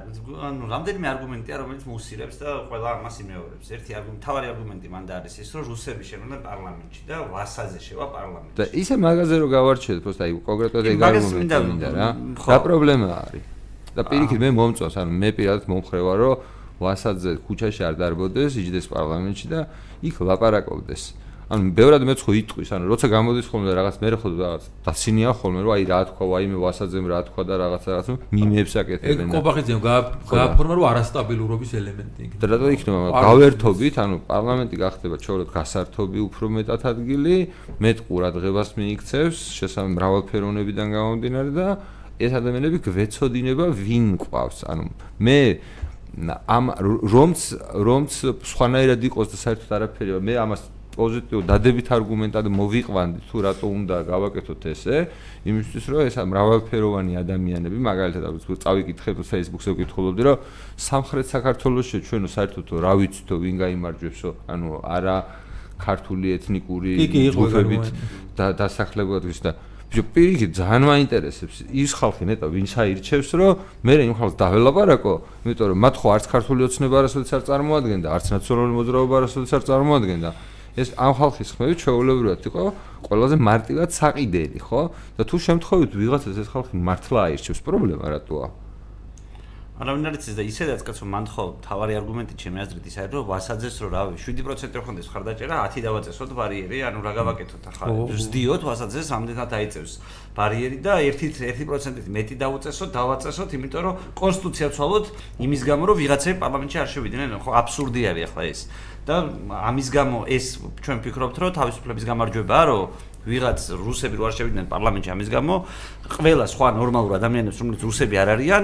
ანუ რამდენიმე არგუმენტია რომელიც მოუსირებს და ყველა ამას იმეორებს ერთი არგუმენტი თავარი არგუმენტი მან და არის ის რომ რუსები შეგვიძლია პარლამენტში და ვასაზე შევა პარლამენტში და ისე მაგაზე რომ გავარჩიეთ просто აი კონკრეტულად ეგ არგუმენტი მინდა რა რა პრობლემა არის და პირიქით მე მომწონს ანუ მე პირადად მომხრევა რომ ვასაძე ქუჩაში არ დარბოდეს იჯდეს პარლამენტში და იქ ლაპარაკობდეს ანუ ბევრად მეც ხო იტყვის, ანუ როცა გამოდის ხოლმე და რაღაც მე ხო რაღაც დაცინია ხოლმე, რომ აი რა თქვა, აი მე ვასაძემ რა თქვა და რაღაც რაღაც მიმებს აკეთებენ. ეგ კობახიძემ გააფორმა რომ არასტაბილურობის ელემენტი იქნება. და რატო იქნება? გავერთობით, ანუ პარლამენტი გახდება ჩაუროთ გასართობი უფრო მეტად ადგილი, მეტ ყურადღებას მიიქცევს შესაძლოა მრავალფეროვნებიდან გამომდინარე და ეს ადამიანები გვეცოდინება ვინ ყავს. ანუ მე ამ რომც რომც სხვანაირად იყოს და საერთოდ არაფერია მე ამას პოზიტიურ დადებით არგუმენტად მოვიყვანდი თუ რატო უნდა გავაკეთოთ ესე იმისთვის რომ ეს მრავალფეროვანი ადამიანები მაგალითად აღიქვ წავიკითხებ Facebook-ზე ვკითხულობდი რომ სამხრეთ საქართველოსში ჩვენო საერთოდ რა ვიცითო ვინ გამარჯვებსო ანუ არა ქართული ეთნიკური ჯგუფებით და დასახლებულად ვის და ბიჭო პირიქით ძალიან მაინტერესებს ის ხალხი ნეტა ვინ საირჩევს რომ მე იმ ხალხს დაველაპარაკო? იმიტომ რომ მათ ხო არც ქართული ოცნება არასოდეს არ წარმოადგენდა არც ნაციონალური მოძრაობა არასოდეს არ წარმოადგენდა ეს ამ ხალხის ხმები ჩვეულებრივად იყო ყველაზე მარტივად საყიდელი, ხო? და თუ შემთხვევით ვიღაცას ეს ხალხი მართლა აირჩევს, პრობლემა რატოა? არავინ არ იცის და ისედაც კაცო მან ხო თავარი არგუმენტი ჩემი აზრით ის არის რომ ვასაძეს რომ რავი 7% რო ხონდეს ხარდაჭერა 10 დავაწესოთ ბარიერი ანუ რა გავაკეთოთ ახლა ვსდიოთ ვასაძეს ამდენად აიწევს ბარიერი და 1-1%-ით მეტი დავუწესოთ დავაწესოთ იმიტომ რომ კონსტიტუცია ცვალოთ იმის გამო რომ ვიღაცები პარლამენტში არ შევიდნენ ხო აბსურდი არის ახლა ეს და ამის გამო ეს ჩვენ ფიქრობთ რომ თავისუფლების გამარჯვებაა რომ ვიღაც რუსები რო არ შევიდნენ პარლამენტში ამის გამო ყველა სხვა ნორმალურ ადამიანებს რომლებიც რუსები არ არიან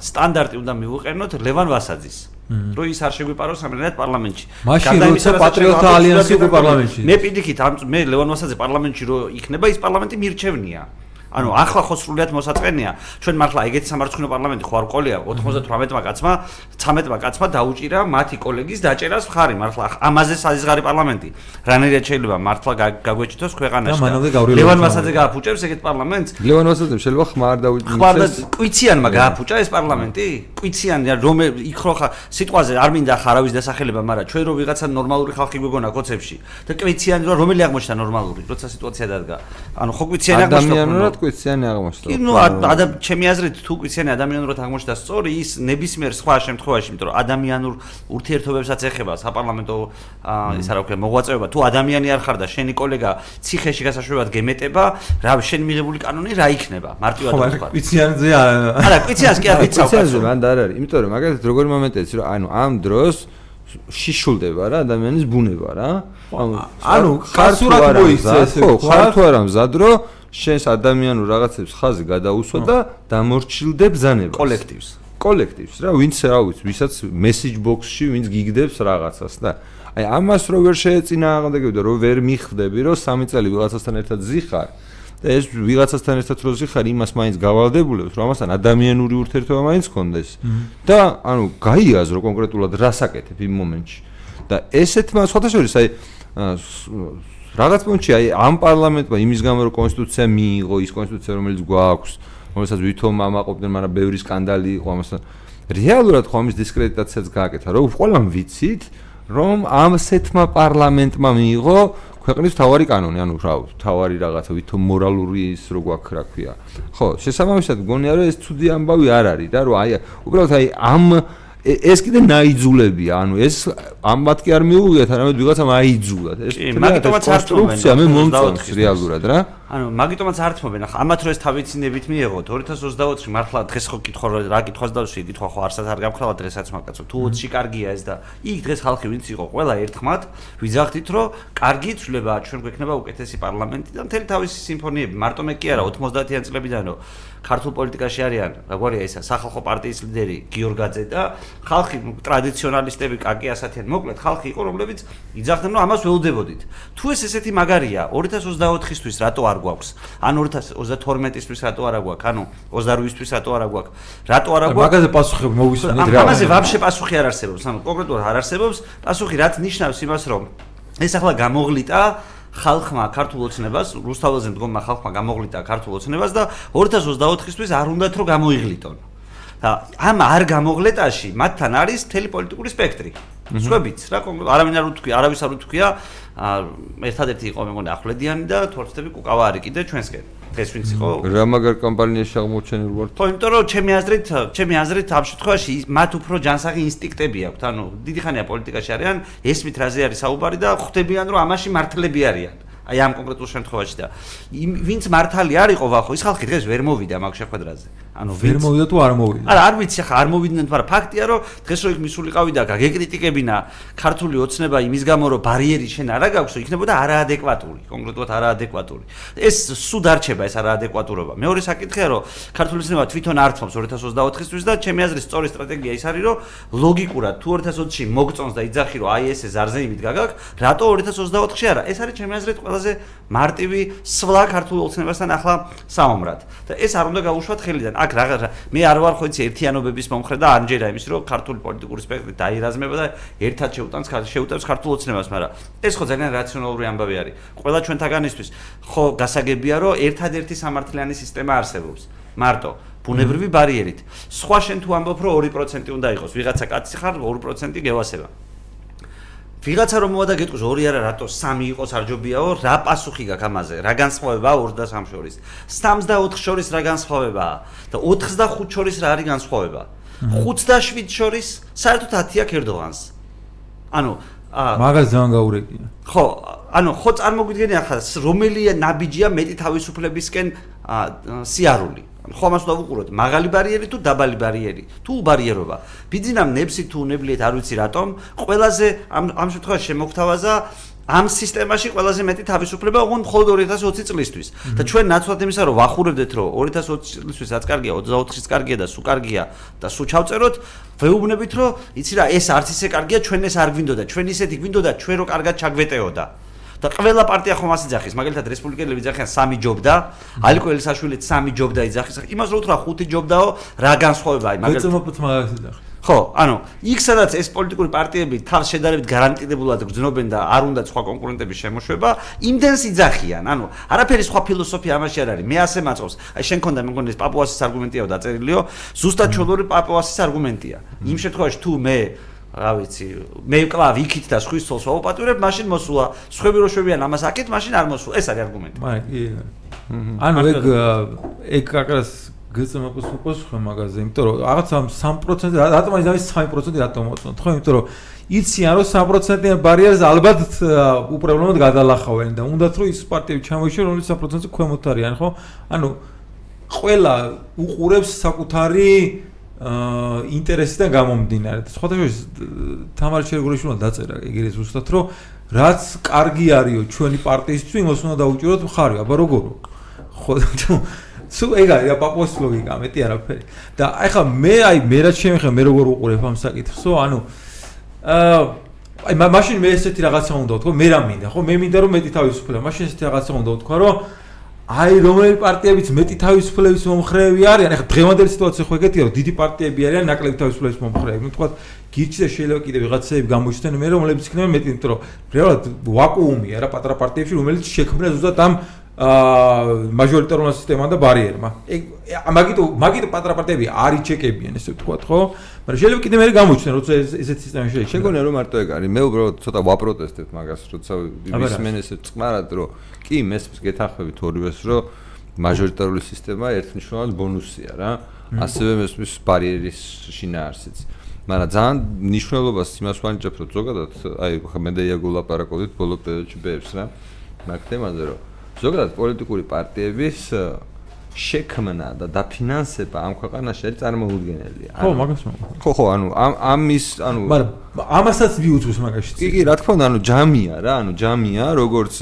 სტანდარტი უნდა მიუყენოთ ლევან ვასაძის რო ის არ შეგვიპაროს ამერად პარლამენტში. მაშინ როცა პატრიოტთა ალიანსი იყო პარლამენტში. მე პირიქით ამ მე ლევან ვასაძე პარლამენტში რო იქნება ის პარლამენტი მირჩევნია. ანუ ახლა ხო სრულიად მოსაწყენია. ჩვენ მართლა ეგეთი სამართლინო პარლამენტი ხო არ ყოლია 98-მა კაცმა 13-მა კაცმა დაუჭირა მათი კოლეგის დაჭერას ხარი მართლა ამაზე საზღარი პარლამენტი. რანერია შეიძლება მართლა გაგვეჭითოს ქვეყანაში ლევან მასაძე გააფუჭებს ეგეთ პარლამენტს. ლევან მასაძე შეიძლება ხმარ დაუჭიროს ხმარ და კვიციანმა გააფუჭა ეს პარლამენტი? კვიციანი რომ იქ რო ხა სიტყვაზე არ მინდა ხარავის დასახელება მაგრამ ჩვენ რო ვიღაცა ნორმალური ხალხი გვეგონა კოცებში და კვიციანი რო რომელი აღმოჩნდა ნორმალური? როცა სიტუაცია დადგა? ანუ ხო კვიციანი აღმოჩნდა კვიციანი აღმოჩნდა. კი, ნუ ადა ჩემი აზრით თუ კვიციანი ადამიანურად აღმოჩნდა სწორი, ის ნებისმიერ სხვა შემთხვევაში, იმიტომ რომ ადამიანურ ურთიერთობებსაც ეხება საპარლამენტო ის არა ვქნა მოღვაწეობა, თუ ადამიანი არ ხარ და შენი კოლეგა ციხეში გასაშვებად გემეტება, რა შენ მიღებული კანონი რა იქნება? მარტივად ვთქვა. კვიციანზე არა, კვიციანს კი არ ვიცავ. კვიციანზე მანდ არ არის, იმიტომ რომ მაგალითად როგორი მომენტია ის რომ ანუ ამ დროს შიშულდება რა ადამიანის ბუნება რა. ანუ ხარსურად მოიქცა ესე. ხო, ხართო არა მზად რომ შენს ადამიანურ რაღაცებს ხაზი გადაუსვა და დამორჩილდე ბზანებას. კოლექტივს კოლექტივს რა ვინც რა ვიცი ვისაც მესეჯ ბოქსში ვინც გიგდებს რაღაცას და აი ამას რო ვერ შეეწინააღმდეგები და რო ვერ მიხვდები რომ სამი წელი ვიღაცასთან ერთად ზიხარ და ეს ვიღაცასთან ერთად რო ზიხარ იმას მაინც გავალდებულებს რომ ამასთან ადამიანური ურთიერთობა მაინც კონდეს და ანუ გაიაზრო კონკრეტულად რასაკეთებ იმ მომენტში. და ესეთმა სხვათა შორის აი რაღაც პუნქტში აი ამ პარლამენტმა იმის გამო რომ კონსტიტუცია მიიღო ის კონსტიტუცია რომელიც გვაქვს რომელსაც ვითომ ამაყობდნენ მაგრამ ბევრი სკანდალი იყო ამასთან. რეალურად ხო ამის დისკრედიტაციაც გააკეთა რომ ყველამ ვიცით რომ ამ სეთმა პარლამენტმა მიიღო ქვეყნის თავარი კანონი. ანუ რა თავარი რაღაცა ვითომ მორალური ის რო გვაქვს რა ქვია. ხო შესაბამისად გონია რომ ეს ცუდი ამბავი არ არის და რომ აი უბრალოდ აი ამ ეს კიდე ნაიძულებია, ანუ ეს ამბათ კი არ მიუღიათ, არამედ ვიღაცამ აიძულა. ეს მაგიტომაც არ კონსტრუქცია მე მომწონს რეალურად რა. ანუ მაგიტომაც ართმობენ ახლა. ამათ რო ეს თავიცინებით მიიღოთ 2024-ში მართლა დღეს ხო კითხვა რა კითხვას დავშვი კითხვა ხო არსად არ გამქრალა დღესაც მაგაცო თუ 20-ში კარგია ეს და იქ დღეს ხალხი ვინც იყო ყველა ერთხმად ვიძახდით რომ კარგი ცვლილება ჩვენ გვექნება უკეთესი პარლამენტი და მთელი თავისი სიმფონიები. მარტო მე კი არა 90-იან წლებიდანო ქართულ პოლიტიკაში არიან, როგორია ისა, სახალხო პარტიის ლიდერი გიორგაძე და ხალხი ტრადიციონალისტები, კაკი ასათიან, მოკლედ ხალხი იყო, რომლებიც იძახდნენ, რომ ამას ველოდებოდით. თუ ეს ესეთი მაგარია, 2024-ისთვის რატო არ გვაქვს? ან 2032-ისთვის რატო არ გვაქვს? ანუ 28-ისთვის რატო არ გვაქვს? რატო არ გვაქვს? მაგაზე პასუხი მოვისმენთ რა. ამაზე ვაფშე პასუხი არ არსებობს, ანუ კონკრეტულად არ არსებობს. პასუხი რაც ნიშნავს იმას, რომ ეს ახლა გამოღლიტა ხალხმა ქართულ ოცნებას, რუსთაველზე მდგომმა ხალხმა გამოღლითა ქართულ ოცნებას და 2024-ისთვის არ უნდათ რომ გამოიღლიტონ. ამ არ გამოღლეტაში მათთან არის მთელი პოლიტიკური სპექტრი. სხვაებიც რა არავინ არ უთქვია, არავის არ უთქვია, ერთადერთი იყო მე მგონი ახვლედიანი და თორცდები კუკავა არის კიდე ჩვენსკენ. დღეს ვინც იყო რა მაგარ კამპანიაში აღმოჩენილ ვართ ხო იმიტომ რომ ჩემი აზრით ჩემი აზრით ამ შემთხვევაში მათ უფრო ჯანსაღი ინსტინქტები აქვთ. ანუ დიდი ხანია პოლიტიკაში არიან ესმით რაზე არის საუბარი და ხვდებიან რომ ამაში მართლები არიან აი ამ კონკრეტულ შემთხვევაში და ვინც მართალი არისო ვახო ის ხალხი დღეს ვერ მოვიდა მაგ შეხვედრაზე. ანუ ვერ მოვიდა თუ არ მოვიდა? არა არ ვიცი ხა არ მოვიდნენ მაგრამ ფაქტია რომ დღეს რო იქ მისულიყავი და გაგეკრიტიკებინა ქართული ოცნება იმის გამო რომ ბარიერი შენ არა გაქვს იქნებოდა არაადეკვატური კონკრეტულად არაადეკვატური. ეს სულ დარჩება ეს არაადეკვატურობა. მეორე საკითხია რომ ქართული ოცნება თვითონ ართმობს 2024-ისთვის და ჩემი აზრით სწორი სტრატეგია ის არის რომ ლოგიკურად თუ 2020-ში მოგწონს და იძახი რომ აი ესე ზარზე იმით გაგაკ რატო 2024-ში არა? ეს არის ჩემი აზრით ყველაზე მარტივი სვლა ქართულ ოცნებასთან ახლა საომრად და ეს არ უნდა გაუშვათ ხელიდან აქ რა მე არ ვარ ხო იცი ერთიანობების მომხრე და ანჯერა იმის რომ ქართული პოლიტიკური სპექტრი დაირაზმება და ერთად შეუტანს შეუტევს ქართულ ოცნებას, მაგრამ ეს ხო ძალიან რაციონალური ამბავი არის. ყველა ჩვენთაგანისთვის ხო გასაგებია რომ ერთადერთი სამართლიანი სისტემა არსებობს. მარტო ბუნებრივი ბარიერით. სხვა შენ თუ ამბობ რომ 2% უნდა იყოს, ვიღაცა კაცი ხარ 2% გევასება. ვიღაცა რომ მოვა და გეტყვის 2 არა რატო? 3 იყოს არჯობიაო რა პასუხი გაქვს ამაზე? რა განსხვავებაა 2 და 3 შორის? 34 შორის რა განსხვავებაა? და 85 შორის რა არის განსხვავება? 5 და 7 შორის საერთოდ 10 აქ ერდოღანს ანუ მაგას ძალიან გაურეკია. ხო ანუ ხო წარმოგვიდგენი ახლა რომელია ნაბიჯია მეტი თავისუფლებისკენ სიარული ხო ამას უნდა ვუყუროთ. მაღალი ბარიერი თუ დაბალი ბარიერი? თუ ბარიერობა ბიძინამ ნებსი თუ ნებლიეთ არ ვიცი რატომ ყველაზე ამ ამ შემთხვევაში შემოგთავაზა ამ სისტემაში ყველაზე მეტი თავისუფლება უგონ მხოლოდ 2020 წლისთვის. და ჩვენ ნაცვლად იმისა რომ ვახურებდეთ რომ 2020 წლისთვის რაც კარგია 24-ის კარგია და სუ კარგია და სუ ჩავწეროთ ვეუბნებით რომ იცი რა ეს არც ისე კარგია ჩვენ ეს არ გვინდოდა ჩვენ ისეთი გვინდოდა ჩვენ რო კარგად ჩაგვეტეოდა და ყველა პარტია ხომ ასე ძახის მაგალითად რესპუბლიკელები ძახიან სამი ჯობდა ალიკო ელსაშვილიც სამი ჯობდა იძახის იმას რო უთხრა ხუთი ჯობდაო რა განსხვავებაა მაგალითად გეწმობთ მაგას იძახი ხო, ანუ იქ სადაც ეს პოლიტიკური პარტიები თავს შედარებით გარანტირებულად გძნობენ და არ უნდა სხვა კონკურენტების შემოშვება, იმდენს იძახიან. ანუ არაფერი სხვა ფილოსოფია ამაში არ არის. მე ასე მაწყობს. აი შენ კონდა მე მგონი ეს პაპუასის არგუმენტიაო დაწერილიო, ზუსტად ჩოლური პაპუასის არგუმენტია. იმ შემთხვევაში თუ მე რა ვიცი, მე ვკლავ იქით და სხვის ცოლს ვაუპატურებ, მაშინ მოსულა. სხვები რო შვებიან ამას აქეთ, მაშინ არ მოსულა. ეს არის არგუმენტი. მაგრამ კი. ანუ ეგ ეგ აკრას გეცემაპოს უყოს ხო მაგაზე, იმიტომ რომ რაღაც ამ 3% რატომ არის ამის 3% რატომ მოწონთ, ხო, იმიტომ რომ იციან რომ 3%-იან ბარიერს ალბათ უპრობლემოდ გადალახავენ და უნდათ რომ ის პარტიები ჩამოიშორონ, რომელიც 3%-ზე ქვემოთ არიან, ხო? ანუ ყველა უყურებს საკუთარი აა ინტერესიდან გამომდინარე. სხვათაშორის თამარ შეგროშულა დაწერა ეგრე ზუსტად რომ რაც კარგი არისო ჩვენი პარტიისთვის, იმას უნდა დაუჭიროთ მხარი, აბა როგორო? ხო სუ ეგ არის პაპოს ლოგიკა, მეტი არაფერი. და აი ხა მე აი მე რაც შემეხება მე როგორ უყურებ ამ საკითხსო, ანუ აა აი მაშინ მე ესეთი რაღაცა უნდა ვთქვა, მე რა მინდა, ხო? მე მინდა რომ მეტი თავისუფლება, მაშინ ესეთი რაღაცა უნდა ვთქვა, რომ აი რომელი პარტიებიც მეტი თავისუფლების მომხრეები არიან, ახლა დღევანდელი სიტუაცია ხო ეგეთია, რომ დიდი პარტიები არიან ნაკლები თავისუფლების მომხრეები. ну თქვა გირჩი და შეიძლება კიდე ვიღაცები გამოჩნდნენ მე რომლებიც იქნება მეტი, იმიტომ რომ რეალურად ვაკუუმია რა პატრა პარტიებში, რომელიც შექმნა ზუსტად ამ აა მაჟორიტარული სისტემა და ბარიერმა. ეგ მაგიტო მაგიტო პატრა პარტიები არ იჩეკებიან ესე ვთქვათ, ხო? მაგრამ შეიძლება კიდე მე გამოჩნდნენ, როცა ესეთ სისტემა შეიძლება. შეგონია რომ მარტო ეგ არის. მე უბრალოდ ცოტა ვაპროტესტებ მაგას, როცა ვისმენ ესე წყმარად, რომ კი მესმის გეთანხმებით ორივეს, რომ მაჟორიტარული სისტემა ერთნიშნულად ბონუსია რა. ასევე მესმის ბარიერის შინაარსიც. მაგრამ ძალიან ნიშნულობას იმას ვანიჭებ, რომ ზოგადად აი მე და იაგო ლაპარაკობდით ბოლო პერიოდში ბებს რა. მაგ თემაზე რომ ზოგადად პოლიტიკური პარტიების შექმნა და დაფინანსება ამ ქვეყანაში არის წარმოუდგენელია. ხო, მაგას რომ. ხო, ხო, ანუ ამ ამის, ანუ მაგრამ ამასაც მიუძღვის მაგაში. კი, კი, რა თქმა უნდა, ანუ ჯამია რა, ანუ ჯამია, როგორც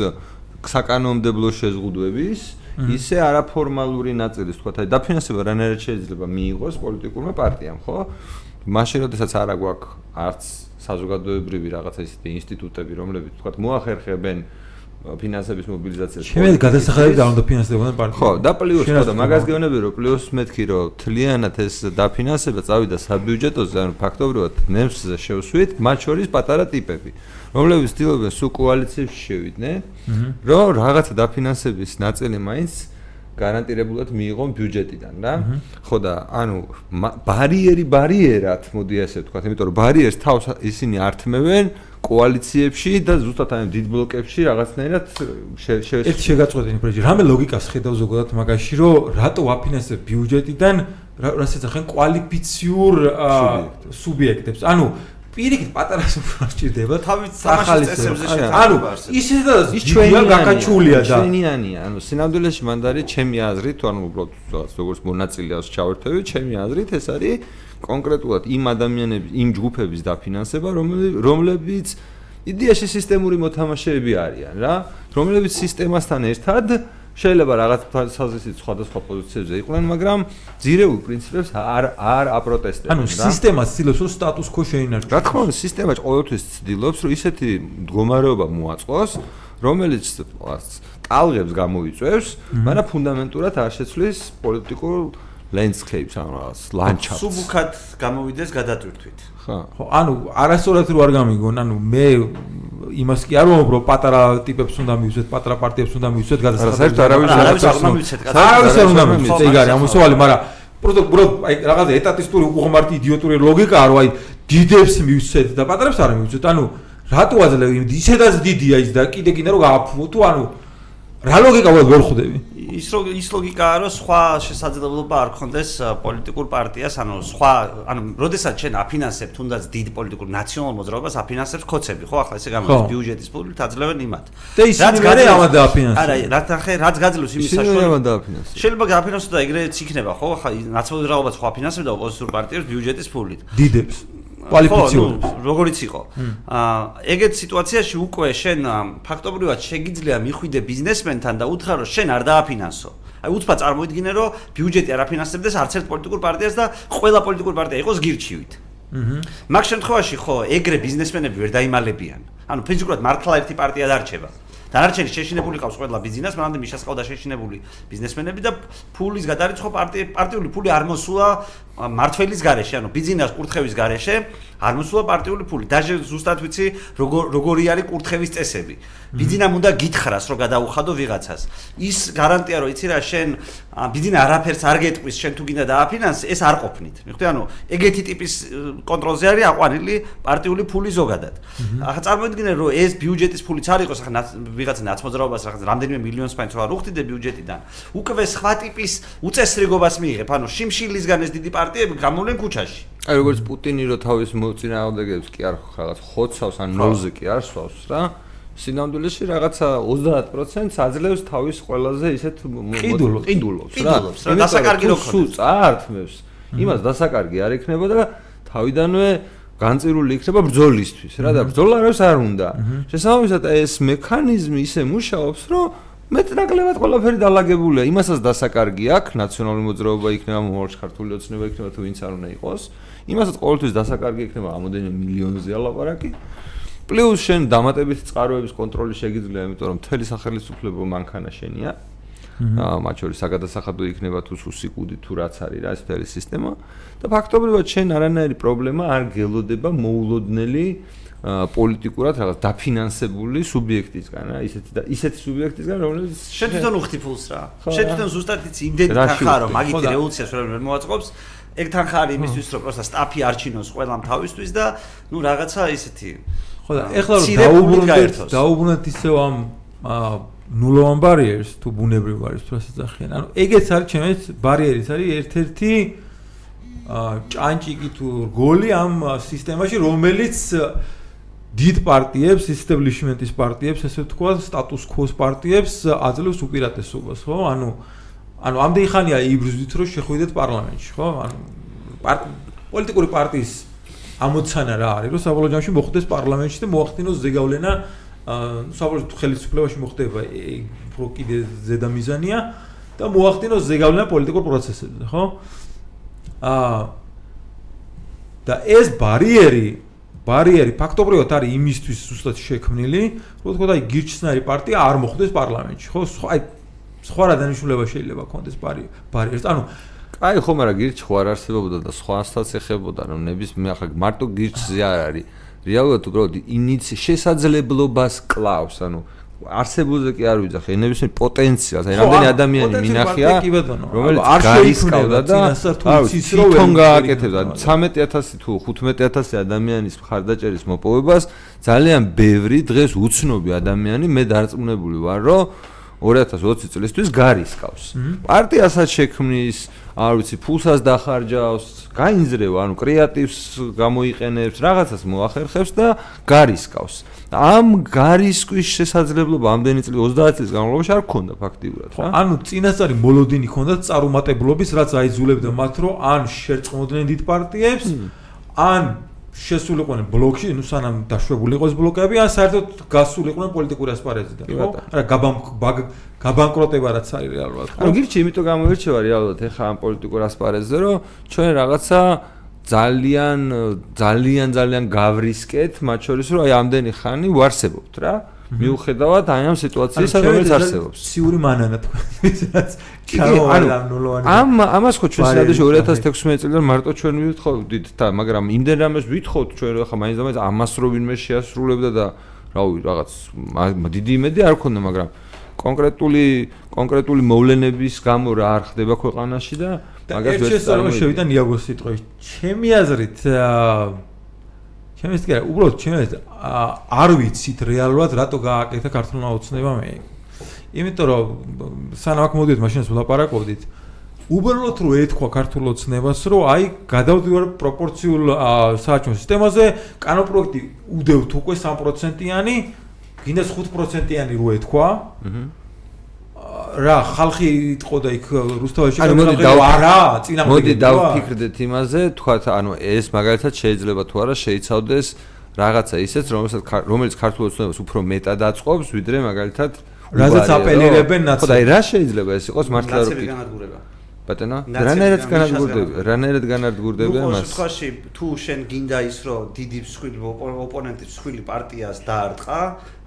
საკანონმდებლო შეზღუდვების, ისე არაფორმალური ნაწილის, თქვა, აი დაფინანსება რანაირად შეიძლება მიიღოს პოლიტიკურმა პარტიამ, ხო? მაშინ როდესაც არა გვაქვს არც საზოგადოებრივი რაღაცა ისეთი ინსტიტუტები, რომლებიც თქვა მოახერხებენ ფინანსების მობილიზაციას. შემედ გადასახადები და უნდა ფინანსდებოდნენ პარტია. ხო, და პლუს ხო და მაგას გეუბნები რომ პლუს მეთქი რომ თლიანად ეს დაფინანსება წავიდა საბიუჯეტოზე, ანუ ფაქტობრივად ნემსზე შევსვით, მათ შორის პატარა ტიპები, რომლებიც ცდილობენ სულ კოალიციებში შევიდნენ, რომ რაღაცა დაფინანსების ნაწილი მაინც გარანტირებულად მიიღონ ბიუჯეტიდან რა. ხო და ანუ ბარიერი ბარიერად, მოდი ასე ვთქვა, იმიტომ რომ ბარიერს თავს ისინი ართმევენ კოალიციებში და ზუსტად აი დიდ ბლოკებში რაღაცნაირად შე ერთ შეგაწყვეტინე პრეჟი. რამე ლოგიკას ხედავ ზოგადად მაგაში, რომ რატო ვაფინანსებ ბიუჯეტიდან რასაც ახენ კვალიფიციურ სუბიექტებს. ანუ პირიქით პატარა სუფრას ჭირდება თავით სამაშის წესებზე შეიძლება ანუ ისე და ის ჩვენია გაკაჩულია და ჩვენიანია. ანუ სინამდვილეში მანდარი ჩემი აზრით ანუ უბრალოდ როგორც მონაწილეას ჩავერთები ჩემი აზრით ეს არის კონკრეტულად იმ ადამიანების იმ ჯგუფების დაფინანსება რომლებიც იდეაში სისტემური მოთამაშეები არიან რა რომლებიც სისტემასთან ერთად შეიძლება რაღაც საზრისით სხვადასხვა პოზიციებზე იყვნენ, მაგრამ ძირეულ პრინციპებს არ არ აპროტესტებენ. ანუ სისტემა ცდილობს რომ სტატუს quo შეინარჩუნოს. რა თქმა უნდა, სისტემა ყოველთვის ცდილობს რომ ისეთი მდგომარეობა მოაწყოს, რომელიც ტალღებს გამოიწვევს, მაგრამ ფუნდამენტურად არ შეცვლის პოლიტიკურ landscapes ან რაღაც ლანდშაფტს. სუბუქად გამოვიდეს გადატვირთვით. ხო. ხო, ანუ არასწორად რო არ გამიგონ, ანუ მე იმას კი არ ვამბობ, რომ პატარა ტიპებს უნდა მივიცეთ, პატარა პარტიებს უნდა მივიცეთ გადასახადები. საერთოდ არავის არ უნდა მივიცეთ. არავის არ უნდა მივიცეთ, ეგ არის ამოსავალი, მაგრამ პროტო ბროდ აი რაღაცა ეტატისტური უღმართი იდიოტური ლოგიკაა, რომ აი დიდებს მივიცეთ და პატარებს არ მივიცეთ. ანუ რატო აძლევ იმ ისედაც დიდია ის და კიდე კიდე რომ გააფუო თუ ანუ რა ლოგიკა ვერ ხვდები? ის ის ლოგიკაა რომ სხვა შესაძლებლობა არ ქონდეს პოლიტიკურ პარტიას, ანუ სხვა, ანუ როდესაც ჩვენ აფინანსებთ თუნდაც დიდ პოლიტიკურ ნაციონალურ მოძრაობას აფინანსებს ხოცები, ხო ახლა ესე გამოდის ბიუჯეტის ფულით აძლევენ იმათ. და ისინი მე ამად დააფინანსებენ. არა, რაც ახე რაც გაძლევს იმის საშუალებას. ისინი ამად დააფინანსებენ. შეიძლება გააფინანსოს და ეგრეც იქნება, ხო ახლა ნაციონალურ მოძრაობას ხო აფინანსებდა ოპოზიციურ პარტიებს ბიუჯეტის ფულით. დიდებს. კვალიფიციური. როგორიც იყო. აა ეგეთ სიტუაციაში უკვე შენ ფაქტობრივად შეგიძლია მიხვიდე ბიზნესმენთან და უთხრა რომ შენ არ დააფინანსო. აი უცბად წარმოიდგინე რომ ბიუჯეტი არ აფინანსებდეს არც ერთ პოლიტიკურ პარტიას და ყველა პოლიტიკურ პარტია იყოს გირჩივით. აჰა. მაგ შემთხვევაში ხო ეგრე ბიზნესმენები ვერ დაიმალებიან. ანუ ფიზიკურად მართლა ერთი პარტია დარჩება. დანარჩენი შეშინებული ყავს ყველა ბიზნეს, მანამდე მიშას ყავდა შეშინებული ბიზნესმენები და ფულის გადარიცხვა პარტიული ფული არ მოსულა მართველის garaშე, ანუ ბიზნეს კურთხევის garaშე არ მოსულა პარტიული ფული. დაჟე ზუსტად ვიცი როგორი არის კურთხევის წესები. ბიზნამ უნდა გითხრას, რომ გადაუხადო ვიღაცას. ის გარანტია, რომ იცი რა, შენ ბიზნე არაფერს არ გეტყვის, შენ თუ გინდა დააფინანსე, ეს არ ყოფნით. მიხვდი, ანუ ეგეთი ტიპის კონტროლზე არის აყვანილი პარტიული ფული ზოგადად. ახლა წარმოიდგინე, რომ ეს ბიუჯეტის ფულიც არ იყოს, ახლა ვიღაცა ნაცმოძრაობას რაღაც რამდენიმე მილიონს ფაინს რა რუხტიდე ბიუჯეტიდან. უკვე სხვა ტიპის უწესრიგობას მიიღებ, ანუ შიმშილისგან ეს დიდი პარტიები გამოვლენ ქუჩაში. აი როგორც პუტინი რო თავის მოწინააღმდეგეებს კი არ ხალხს ხოცავს ან ნოლზე კი არ სვავს რა. სინამდვილეში რაღაცა 30%-ს აძლევს თავის ყველაზე ისეთ ყიდულობს. ყიდულობს რა. დასაკარგი რო სულ წაართმევს. იმას დასაკარგი არ ექნება და თავიდანვე განწირული იქნება ბრძოლისთვის რა და ბრძოლა არის არ უნდა. შესაბამისად ეს მექანიზმი ისე მუშაობს, რომ მეტნაკლებად ყველაფერი დალაგებულია. იმასაც დასაკარგი აქვს, ნაციონალური მოძრაობა იქნება, მომავალში ქართული ოცნება იქნება თუ ვინც არ უნდა იყოს. იმასაც ყოველთვის დასაკარგი იქნება ამოდენი მილიონზე ალაპარაკი. პლუს შენ დამატებით წყაროების კონტროლი შეგიძლია, იმიტომ რომ მთელი სახელმწიფო მანქანა შენია. აა მათ შორის საგადასახადო იქნება თუ სუსიკუდი თუ რაც არის რა ეს მთელი სისტემა და ფაქტობრივად შენ არანაირი პრობლემა არ გელოდება მოულოდნელი პოლიტიკურად რაღაც დაფინანსებული სუბიექტისგან რა ისეთი ისეთი სუბიექტისგან რომელიც შენ თვითონ უხდი ფულს რა. შენ თვითონ ზუსტად იცი იმდენი თანხა რომ მაგითი რევოლუციას ვერ მოაწყობს. ეგ თანხა არის იმისთვის რომ პროსტა სტაფი არჩინოს ყველამ თავისთვის და ნუ რაღაცა ისეთი ხო და ეხლა რომ დაუბრუნდეთ დაუბრუნდეთ ისევ ამ ნულოვან ბარიერს თუ ბუნებრივ ბარიერს თუ რასაც ახიან. ანუ ეგეც არის ჩემს ბარიერის არის ერთ-ერთი აა ჭანჭიკი თუ გოლი ამ სისტემაში, რომელიც დიდ პარტიებს, establishment-ის პარტიებს, ესე ვთქვა, status quo-ს პარტიებს აძლევს უპირატესობას, ხო? ანუ ანუ ამდენი ხანია იბრძვით, რომ შეხვიდეთ პარლამენტში, ხო? ანუ პოლიტიკური პარტიის ამოცანა რა არის, რომ საბოლოო ჯამში მოხვდეს პარლამენტში და მოახდინოს ზეგავლენა აა საბოლოო ხელისუფლებაში მოხდება უფრო კიდე ზედამიზანია და მოახდინოს ზეგავლენა პოლიტიკურ პროცესებზე, ხო? აა და ეს ბარიერი ბარიერი ფაქტობრივად არის იმისთვის უბრალოდ შექმნილი, რომ თქო და აი გირჩნარი პარტია არ მოხვდეს პარლამენტში, ხო? სხვა აი სხვა რა დანიშნულება შეიძლება კონდეს ბარიერს. ანუ აი ხო, მაგრამ გირჩი ხო არ არსებობდა და სხვასაც ეხებოდა, რომ ნების მე ახლა მარტო გირჩზე არ არის. რეალურად უბრალოდ ინიცი შესაძლებლობას კლავს, ანუ არსებულზე კი არ ვიძახ, ენების პოტენციალს, აი რამდენი ადამიანი მინახია, რომელიც არ შეიქმნება და თვითონ გააკეთებდა. 13000 თუ 15000 ადამიანის მხარდაჭერის მოპოვებას ძალიან ბევრი დღეს უცნობი ადამიანი მე დარწმუნებული ვარ, რომ 2020 წლისთვის გარისკავს. პარტიასაც შექმნის, არ ვიცი, ფულსაც დახარჯავს, გაინძრევა, ანუ კრეატივს გამოიყენებს, რაღაცას მოახერხებს და გარისკავს. ამ გარისკვის შესაძლებლობა ამდენი წელი 30 წლის განმავლობაში არ ქონდა ფაქტიურად, ხო? ანუ წინასწარი მოლოდინი ქონდა წარუმატებლობის, რაც აიძულებდა მათ, რომ ან შერწყმოდნენ დიდ პარტიებს, ან შესულიყვნენ ბლოკში, ну სანამ დაშვებული იყოს ბლოკები, ან საერთოდ გასულიყვნენ პოლიტიკური ასპარეზიდან, ხო? არა, გაბანკროტება რაც არის რეალურად, ანუ გირჩი, იმიტომ გამოირჩევა რეალურად ეხა ამ პოლიტიკურ ასპარეზზე, რომ ჩვენ რაღაცა ძალიან ძალიან ძალიან გავრისკეთ, მათ შორის რომ აი ამდენი ხანი ვარსებობთ რა. მიუხედავად აი ამ სიტუაციისა, რომელიც არსებობს. სიური მანანა თქვენთვის რაც ამ ამას ხო ჩვენ სადაში 2016 წელიდან მარტო ჩვენ ვითხოვდით და მაგრამ იმდენ რამეს ვითხოვთ ჩვენ რა ხა მაინც და მაინც ამას რო ვინმე შეასრულებდა და რავი რაღაც დიდი იმედი არ ქონდა მაგრამ კონკრეტული კონკრეტული მოვლენების გამო რა არ ხდება ქვეყანაში და მაგას ვერ წარმოვიდგინე. ერთ შევიდა ნიაგოს სიტყვაში. ჩემი აზრით ჩემი აზრით არა, უბრალოდ აზრით არ ვიცით რეალურად რატო გააკეთა ქართულმა ოცნება მე. იმიტომ რომ სანამ აქ მოდით მაშინაც ვლაპარაკობდით. უბრალოდ რო ეთქვა ქართულ ოცნებას, რომ აი გადავდივარ პროპორციულ სააჩვენო სისტემაზე, კანო პროექტი უდევთ უკვე 3%-იანი, გინდას 5%-იანი რო ეთქვა. აჰა რა ხალხი იყო და იქ რუსთავში ანუ მოდი და არა წინამორბედი მოდი დავფიქრდეთ იმაზე თქვათ ანუ ეს მაგალითად შეიძლება თუ არა შეიცავდეს რაღაცა ისეთ რომელსაც რომელიც ქართულ ოცნებას უფრო მეტად აწყობს ვიდრე მაგალითად რაზეც აპელირებენ ნაცი ხო და რა შეიძლება ეს იყოს მართლა რო კი ბატონო რანერად განადგურდები რანერად განადგურდები ამას ნუ სხვაში თუ შენ გინდა ის რომ დიდი მსხვილი ოპონენტის მსხვილი პარტიას დაარტყა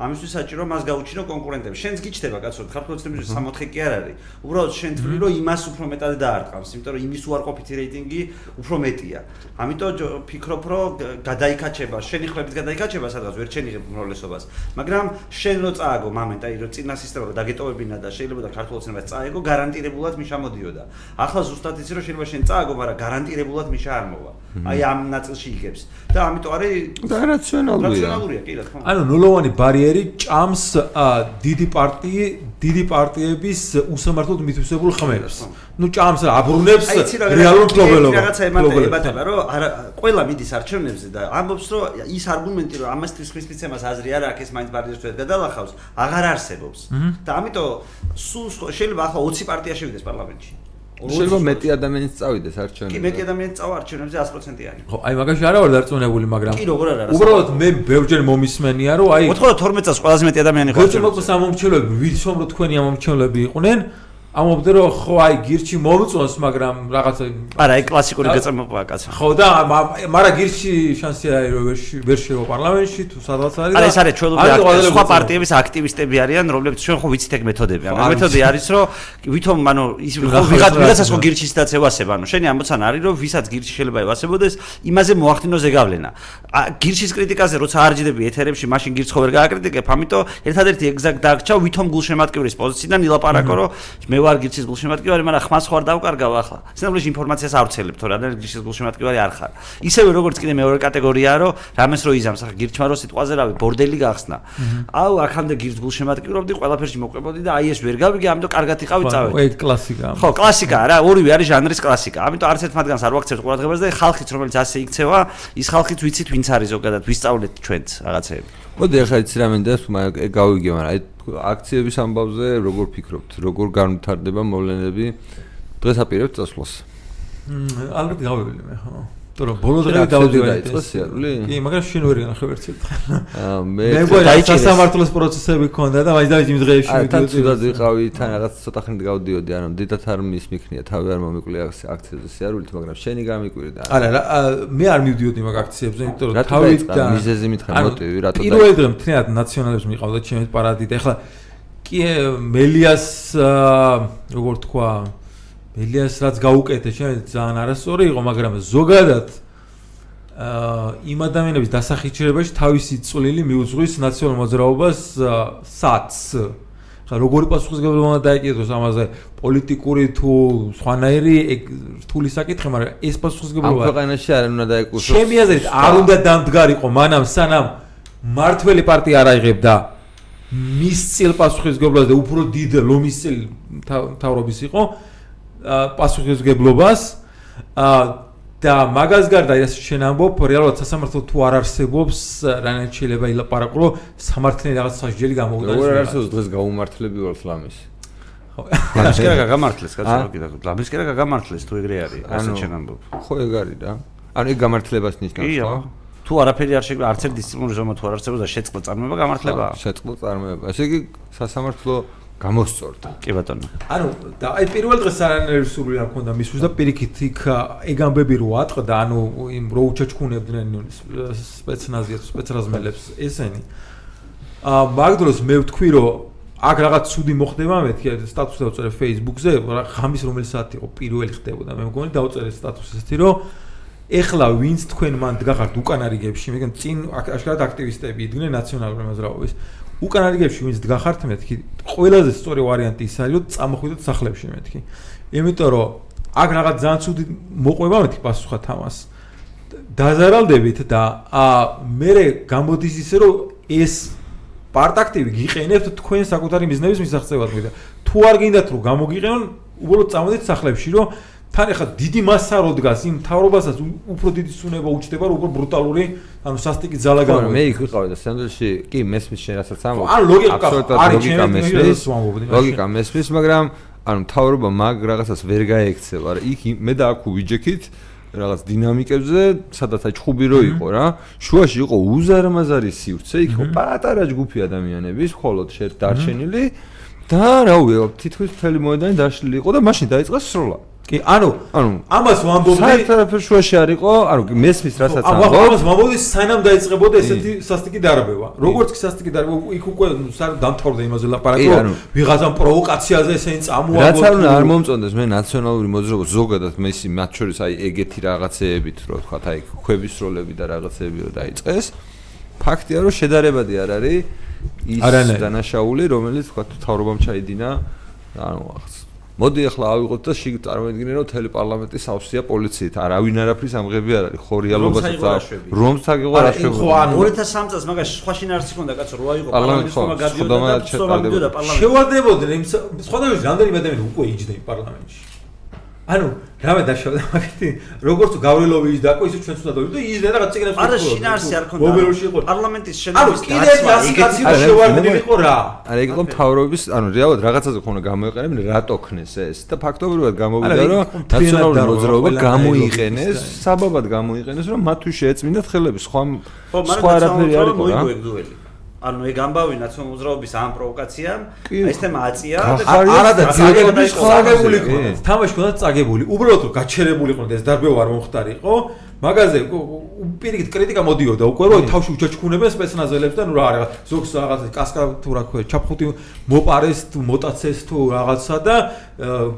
ამისთვის საჭირო მას გაუჩინო კონკურენტები შენც გიჩდება კაცო ხალხოცნების 64 კი არ არის უბრალოდ შენ თვლი რომ იმას უფრო მეტად დაარტყავს იმიტომ რომ იმის უარყოფითი რეიტინგი უფრო მეტია ამიტომ ფიქრობ რომ გადაიქაჩება შენი ხლებით გადაიქაჩება სადღაც ვერ ჩენიღებ უმრავლესობას მაგრამ შენ რო წააგო მომენტ აი რომ წინა სისტემა რო დაგეტოვებინა და შეიძლება და ქართულოცნებას წაეგო გარანტირებულად მიშამოდიოდა ახლა ზუსტად იცი რომ შეიძლება შენ წააგო, მაგრამ გარანტირებულად მიშა არ მოვა. აი ამ ნაწილში იგებს. და ამიტომ არის და რაციონალურია. რაციონალურია, კი რა თქმა უნდა. ანუ ნულოვანი ბარიერი ჭამს დიდი პარტიი, დიდი პარტიების უსამართლოდ მითვისებულ ხმებს. ნუ ჭამს აბრუნებს რეალურ გლობალობას. რაღაცა ემატება, რომ არა ყველა მიდის არჩევნებზე და ამბობს, რომ ის არგუმენტი, რომ ამას თვის მიცემას აზრი არ აქვს, ეს მაინც ბარიერს ვერ გადალახავს, აღარ არსებობს. და ამიტომ სულ შეიძლება ახლა 20 პარტია შევიდეს პარლამენტში. შეიძლება მეტი ადამიანიც წავიდეს არჩევნებზე. კი, მეტი ადამიანიც წავა არჩევნებზე 100%-იანი. ხო, აი მაგაში არა ვარ დარწმუნებული, მაგრამ კი, როგორ არა? უბრალოდ მე ბევრჯერ მომისმენია, რომ აი 92 წელს ყველაზე მეტი ადამიანი ხო? ხო, მოკლედ სამომრჩევლები, ვიცი რომ თქვენი ამომრჩევლები იყვნენ. ამობდე რომ ხო აი გირჩი მომწონს მაგრამ რაღაცა არა აი კლასიკური გაწმობა კაცო ხო და მაგრამ გირჩი შანსი არის რომ ვერ შევა პარლამენტში თუ სადღაც არის და ეს არის ჩვეულებრივი სხვა პარტიების აქტივისტები არიან რომლებიც ჩვენ ხო ვიცით ეგ მეთოდები ანუ მეთოდი არის რომ ვითომ ანუ ის ვიღაც ვიღაცას ხო გირჩის დაც ევასება ანუ შენი ამბოცან არის რომ ვისაც გირჩი შეიძლება ევასებოდეს იმაზე მოახდინო ზეგავლენა გირჩის კრიტიკაზე როცა არ ჯდები ეთერებში მაშინ გირცხო ვერ გააკრიტიკებ ამიტომ ერთადერთი ეგზაქტ დაგჭა ვითომ გულშემატკივრის პოზიციიდან ილაპარაკო რომ მე მე ვარ გიჩის გულშემატკივარი, მაგრამ ხმას ხوار დავკარგავ ახლა. სინამდვილეში ინფორმაციას არ ვცელებ, თორე რადგან გიჩის გულშემატკივარი არ ხარ. ისევე როგორც კიდე მეორე კატეგორიაა, რომ რამეს რო იზამს, ახლა გირჩმა რო სიტყვაზე რავი, ბორდელი გახსნა. აუ, აქამდე გირჩ გულშემატკივრობდი, ყველაფერში მოყვებოდი და აი ეს ვერ გავიგე, ამიტომ კარგად იყავი წავედი. ხო, ეგ კლასიკაა. ხო, კლასიკაა რა, ორივე არის ჟანრის კლასიკა. ამიტომ არც ერთ მათგანს არ ვაქცევთ ყურადღებას და ხალხიც რომელიც ასე იქცევა, ის ხალხიც ვიცით ვინც არის ზოგადად, ვისწავლეთ ჩვენც რაღაცეები. მოდი ახლა იცი რა მინდა, გავიგე, მაგრამ აი აქციების ამბავზე როგორ ფიქრობთ? როგორ განვითარდება მოვლენები? დღეს აპირებთ წასვლას. მმ, ალბათ გავივლი მე, ხო. თორე ბოლო დღე დავდივარ ეს სიარული? კი, მაგრამ შენ ვერ განახევ ერთ ერთხელ. აა მე დაიჭირე სასამართლოს პროცესები ქონდა და მაინც დავიჭი იმ დღეებში ვიდეო. აა თუნდაც ვიყავი თან რაღაც ცოტა ხნით გავდიოდი, ანუ დიდათ არ მისმიქნია, თავი არ მომიკვლიე აქციაზე სიარულით, მაგრამ შენი გამიკვირდა. არა, მე არ მივდიოდი მაგ აქციებზე, იმიტომ რომ თავი და მიზეზი მითხარ მოტივი, რატო და პირველი დღე მთლიანად ნაციონალიზმი მიყავდა ჩემს პარადით. ეხლა კი მელიას როგორ თქვა მელიას რაც გაუკეთე შენ ძალიან არასწორი იყო მაგრამ ზოგადად აა იმ ადამიანების დასახიჩერებაში თავისი წვლილი მიუძღვის ნაციონალურ მოძრაობას საც ხა როგორი პასუხისგებლობა უნდა დაეკიდოს ამაზე? პოლიტიკური თუ სხვანაირი რთული საკითხი მაგრამ ეს პასუხისგებლობა ამ ქვეყანაში არ უნდა დაეკუსოს ჩემი აზრით არ უნდა დამდგარიყო მანამ სანამ მართველი პარტია არ აიღებდა. მის წილ პასუხისგებლობას და უფრო დიდ ლომის წილ თავრობის იყო პასუხისგებლობას და მაგას გარდა ეს შენ ამბობ რეალურად სასამართლო თუ არ არსებობს რანაირ შეიძლება ილაპარაკო სამართლიანი რაღაც სასჯელი გამოუდგას როგორ არ არსებობს დღეს გაუმართლები ვარ ხო. ლამის კი რა გამართლეს კაცო კიდე ლამის კი რა გამართლეს თუ ეგრე არის ასე შენ ამბობ? ხო ეგ არის რა. ანუ ეგ გამართლებას ნიშნავს ხო? თუ არაფერი არ შეგვიძლია არც ერთ დისციპლინური ზომა თუ არ არსებობს და შეწყო წარმოება გამართლება? შეწყო წარმოება ესე იგი სასამართლო გამოსწორდა. კი ბატონო. ანუ და აი პირველ დღეს არანაირი სურვილი არ მქონდა მისთვის და პირიქით იქ ეგ ამბები რო ატყდა, ანუ იმ რო უჩაჩქუნებდნენ სპეცნაზია სპეცრაზმელებს ესენი. აა მაგდროს მე ვთქვი რომ აქ რაღაც ცუდი მოხდება მეთქი სტატუსი დავწერე Facebook-ზე, ხამის რომელი საათი იყო პირველი ხდებოდა. მე მგონი დავწერე სტატუსი ესეთი რომ ეხლა ვინც თქვენ მან დგახართ უკან არიგებში, მეგონ წინ აშკარად აქტივისტები იდგნენ ნაციონალური მოძრაობის. უკან არიგებში ვინც დგახართ მეთქი ყველაზე სწორი ვარიანტი ის არის რომ წამოხვიდეთ სახლებში მეთქი. იმიტომ რომ აქ რაღაც ძალიან ცუდი მოყვება მეთქი პასუხად ამას დაზარალდებით და ა მე გამოდის ისე რომ ეს პარტაქტივი გიყენებთ თქვენ საკუთარი მიზნების მისაღწევად მე და თუ არ გინდათ რომ გამოგიყენონ უბრალოდ წამოდით სახლებში რომ თან ახლა დიდი მასა რო დგას იმ თავრობასაც უფრო დიდი სუნება უჩდება რომ უფრო ბრუტალური ანუ სასტიკი ძალა გამოვა მე იქ ვიყავი და სანდელში კი მესმის შენ რასაც ამბობ. ანუ ლოგიკა არის მესმის. ლოგიკა მესმის მაგრამ ანუ თავრობა მაგ რაღაცას ვერ გაექცევა რა. იქ მე და აქ ვიჯექით რაღაც დინამიკებზე სადაც აი ჩხუბი რო იყო რა შუაში იყო უზარმაზარი სივრცე იქ იყო პატარა ჯგუფი ადამიანების მხოლოდ შერ დარჩენილი და რა ვიყო თითქოს მთელი მოედანი დაშლილი იყო და მაშინ დაიწყო სროლა კი, ანუ, ანუ ამას ვამბობდი. საერთოდ შუაში არ იყო, ანუ მესმის რასაც ამბობ. ამას ვამბობდი, სანამ დაიწყებოდა ესეთი სასტიკი დარბევა. როგორც კი სასტიკი დარბევა, იქ უკვე სარ დამთავრდა იმაზე ლაპარაკი, რომ ვიღაცამ პროვოკაციაზე ესენი წამოაგო. რაც არ უნდა არ მომწონდეს მე ნაციონალური მოძრაობა ზოგადად მე ისი მათ შორის აი ეგეთი რაღაცეებით, რო თქვა, აი ქვების როლები და რაღაცეები რო დაიწყეს. ფაქტია, რომ შედარებადი არ არის ის დანაშაული, რომელიც თქვა თავრობამ ჩაიდინა. ანუ ახს მოდი ახლა ავიღოთ და შიგ წარმოედგინე რომ თელი პარლამენტი სავსეა პოლიციით. არავინ არაფრის ამღები არ არის ხო რეალობასაც რომ საგიღო რაშვები ხო ანუ 2003 წელს მაგას სხვა შინაარსი ქონდა კაცო რო აიღო პარლამენტის ხომა გადიოდა და შევარდებოდნენ იმ სხვადასხვა რამდენი ადამიანი უკვე იჯდა იმ პარლამენტში ანუ რამე დაშავდა მაგეთი როგორც გავრილოვიჩი და ყო ისე ჩვენ თუნდა და ის და რაღაც ციგნებს არა შინაარსი არ ქონდა. მობილოში იყო. პარლამენტის შენობის კაცმა ანუ კიდე ასიკაცი შევარდნილი იყო რა. არა ეგ იყო მთავრობის ანუ რეალურად რაღაცაზე ხონა გამოიყენებენ რატო ქნეს ეს? და ფაქტობრივად გამოვიდა რომ ნაციონალური მოძრაობა გამოიყენეს საბაბად გამოიყენეს რომ მათთვის შეეწმინდათ ხელები სხვა სხვა არაფერი არ იყო რა ანუ ეგ ამბავი ნაციონალური მოძრაობის ამ პროვოკაციამ ეს თემა აწია. და ძირეკების წაგებული იყო თამაში ქონდა წაგებული. უბრალოდ გაჩერებული იყო ეს დარბევა არ მომხდარიყო მაგაზე პირიქით კრიტიკა მოდიოდა უკვე რომ თავში უჩაჩქუნებენ სპეცნაზელებს და ნუ რა რაღაც ზოგს რაღაც კასკა თუ რა ქვია ჩაფხუტი მოპარეს თუ მოტაცეს თუ რაღაცა და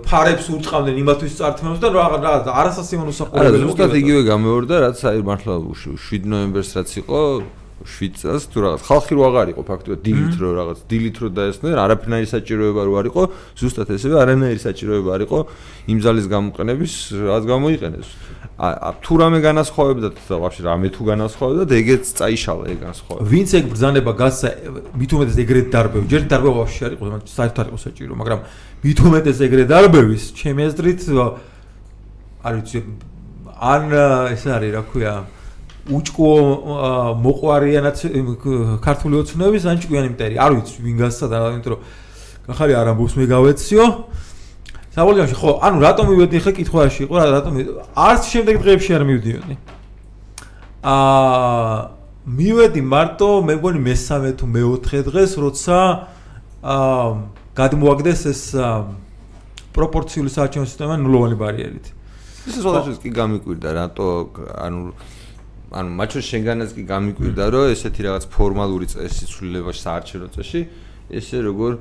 ფარებს ურწყავდნენ იმათვის წართმევს და რაღაც არასასიამოვნო საყურებელი არა ზუსტად იგივე გამეორდა რაც აი მართლა 7 ნოემბერს რაც იყო 7 წელს თუ რაღაც ხალხი რო აღარ იყო ფაქტობრივად დილით რო რაღაც დილით რო დაესწნენ არაფერნაირი საჭიროება რო არ იყო ზუსტად ესევე არანაირი საჭიროება არ იყო იმ ძალის გამოყენების რაც გამოიყენეს. ა თუ რამე განასხვავებდათ და ვაფშე რამე თუ განასხვავებდათ ეგეც წაიშალა ეგ განსხვავება ვინც ეგ ბრძანება გასა მით უმეტეს ეგრეთ დარბევი ჯერ დარბევა ვაფშე არ იყო საერთოდ არ იყო საჭირო მაგრამ მით უმეტეს ეგრეთ დარბევის ჩემი აზრით არ ვიცი ან ეს არის რა ქვია უჭკო მოყვარიანაც ქართული ოცნების ან ჭკვიანი მტერი. არ ვიცი ვინ გასცა და იმიტომ რომ გახარი არ ამბობს მე გავეციო. საბოლოოში ხო ანუ რატომ მივედი ხე კითხვაში? იყო რა რატომ არც შემდეგ დღეებში არ მივდიოდი. აა მივედი მარტო მე მგონი მესამე თუ მეოთხე დღეს როცა აა გადმოაგდეს ეს პროპორციული საარჩევნო სისტემა ნულოვანი ბარიერით. ეს შესაძლოა კი გამიკვირდა რატო ანუ ანუ მაჩო შენგანაც კი გამიკვირდა რომ ესეთი რაღაც ფორმალური წესი ცვლილებაში საარჩევნო წესში ესე როგორ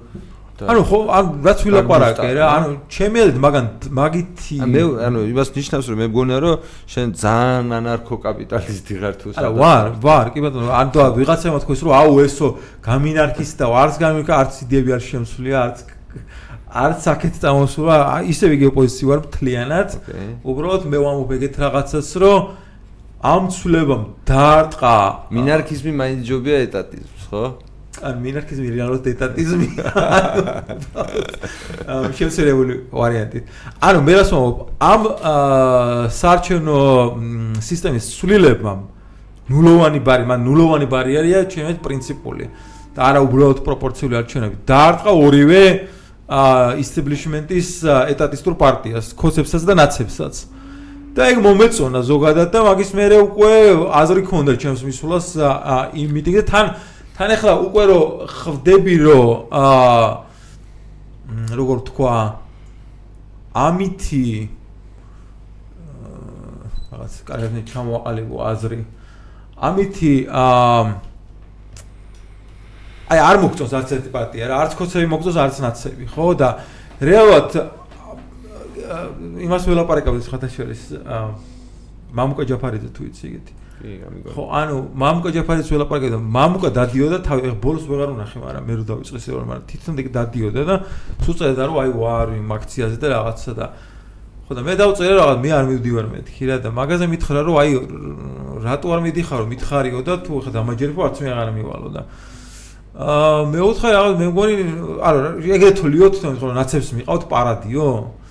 ანუ ხო ან რაც ვილაპარაკე რა ანუ ჩემი ელით მაგან მაგითი მე ანუ იმას ნიშნავს რომ მე მგონია რომ შენ ძალიან ანარქო კაპიტალისტი ხარ თუ სადა ვარ ვარ კი ბატონო ან და ვიღაცამ თქვის რომ აუ ესო გამინარქისტა არც გამიკა არც იდეები არ შემსულია არც არც აქეთ წამოსულა ისევ იგი ოპოზიცია ვარ მთლიანად. უბრალოდ მე ვამბობ ეგეთ რაღაცას რომ ამ ცვლებამ დაარტყა მინარქიზმი მაინც ჯობია ეტატიზმს, ხო? ან მინარქიზმი რეალურად ეტატიზმი. ამ შემსერებული ვარიანტი. ანუ მე რას ვამბობ, ამ საარჩევნო სისტემის ცვლილებამ ნულოვანი ბარი, მან ნულოვანი ბარიერია ჩემეთ პრინციპული და არა უბრალოდ პროპორციული არჩევნები. დაარტყა ორივე establishment-ის ეტატისტურ პარტიას, ქოსებსაც და ნაცებსაც. და ეგ მომეწონა ზოგადად და მაგის მერე უკვე აზრი ქონდა ჩემს მისულას იმ მიტინგზე. თან თან ახლა უკვე რო ხვდები რო აა როგორ თქვა ამითი რაღაც კარგად ჩამოაყალიბო აზრი. ამითი აა აი არ მოგწონს არც ერთი პარტია რა. არც ქოცები მოგწონს არც ნაცები ხო? და რეალურად იმას ველაპარაკებდით სხვათა შორის მამუკა ჯაფარიძე თუ იცი ეგეთი. კი, ამიტომ. ხო, ანუ მამუკა ჯაფარიძე ველაპარაკებდა. მამუკა დადიოდა თავი ეხ ბოლოს ვეღარ უნახე, მაგრამ მე რო დავიწყე სერვერი, მაგრამ თვითონ ეგ დადიოდა და სულ წერდა რომ აი ვარ იმ აქციაზე და რაღაცა და ხო და მე დავწერე რაღაც მე არ მივდივარ მეთქი რა და მაგაზე მითხრა რომ აი რატო არ მიდიხარო მითხარიო და თუ ხა დამაჯერებო არც მე აღარ მივალო და აა მეოთხე რაღაც მე მგონი არა ეგრეთო ლიოთ თვითონ ხო ნაცებს მიყავთ პარადიო აა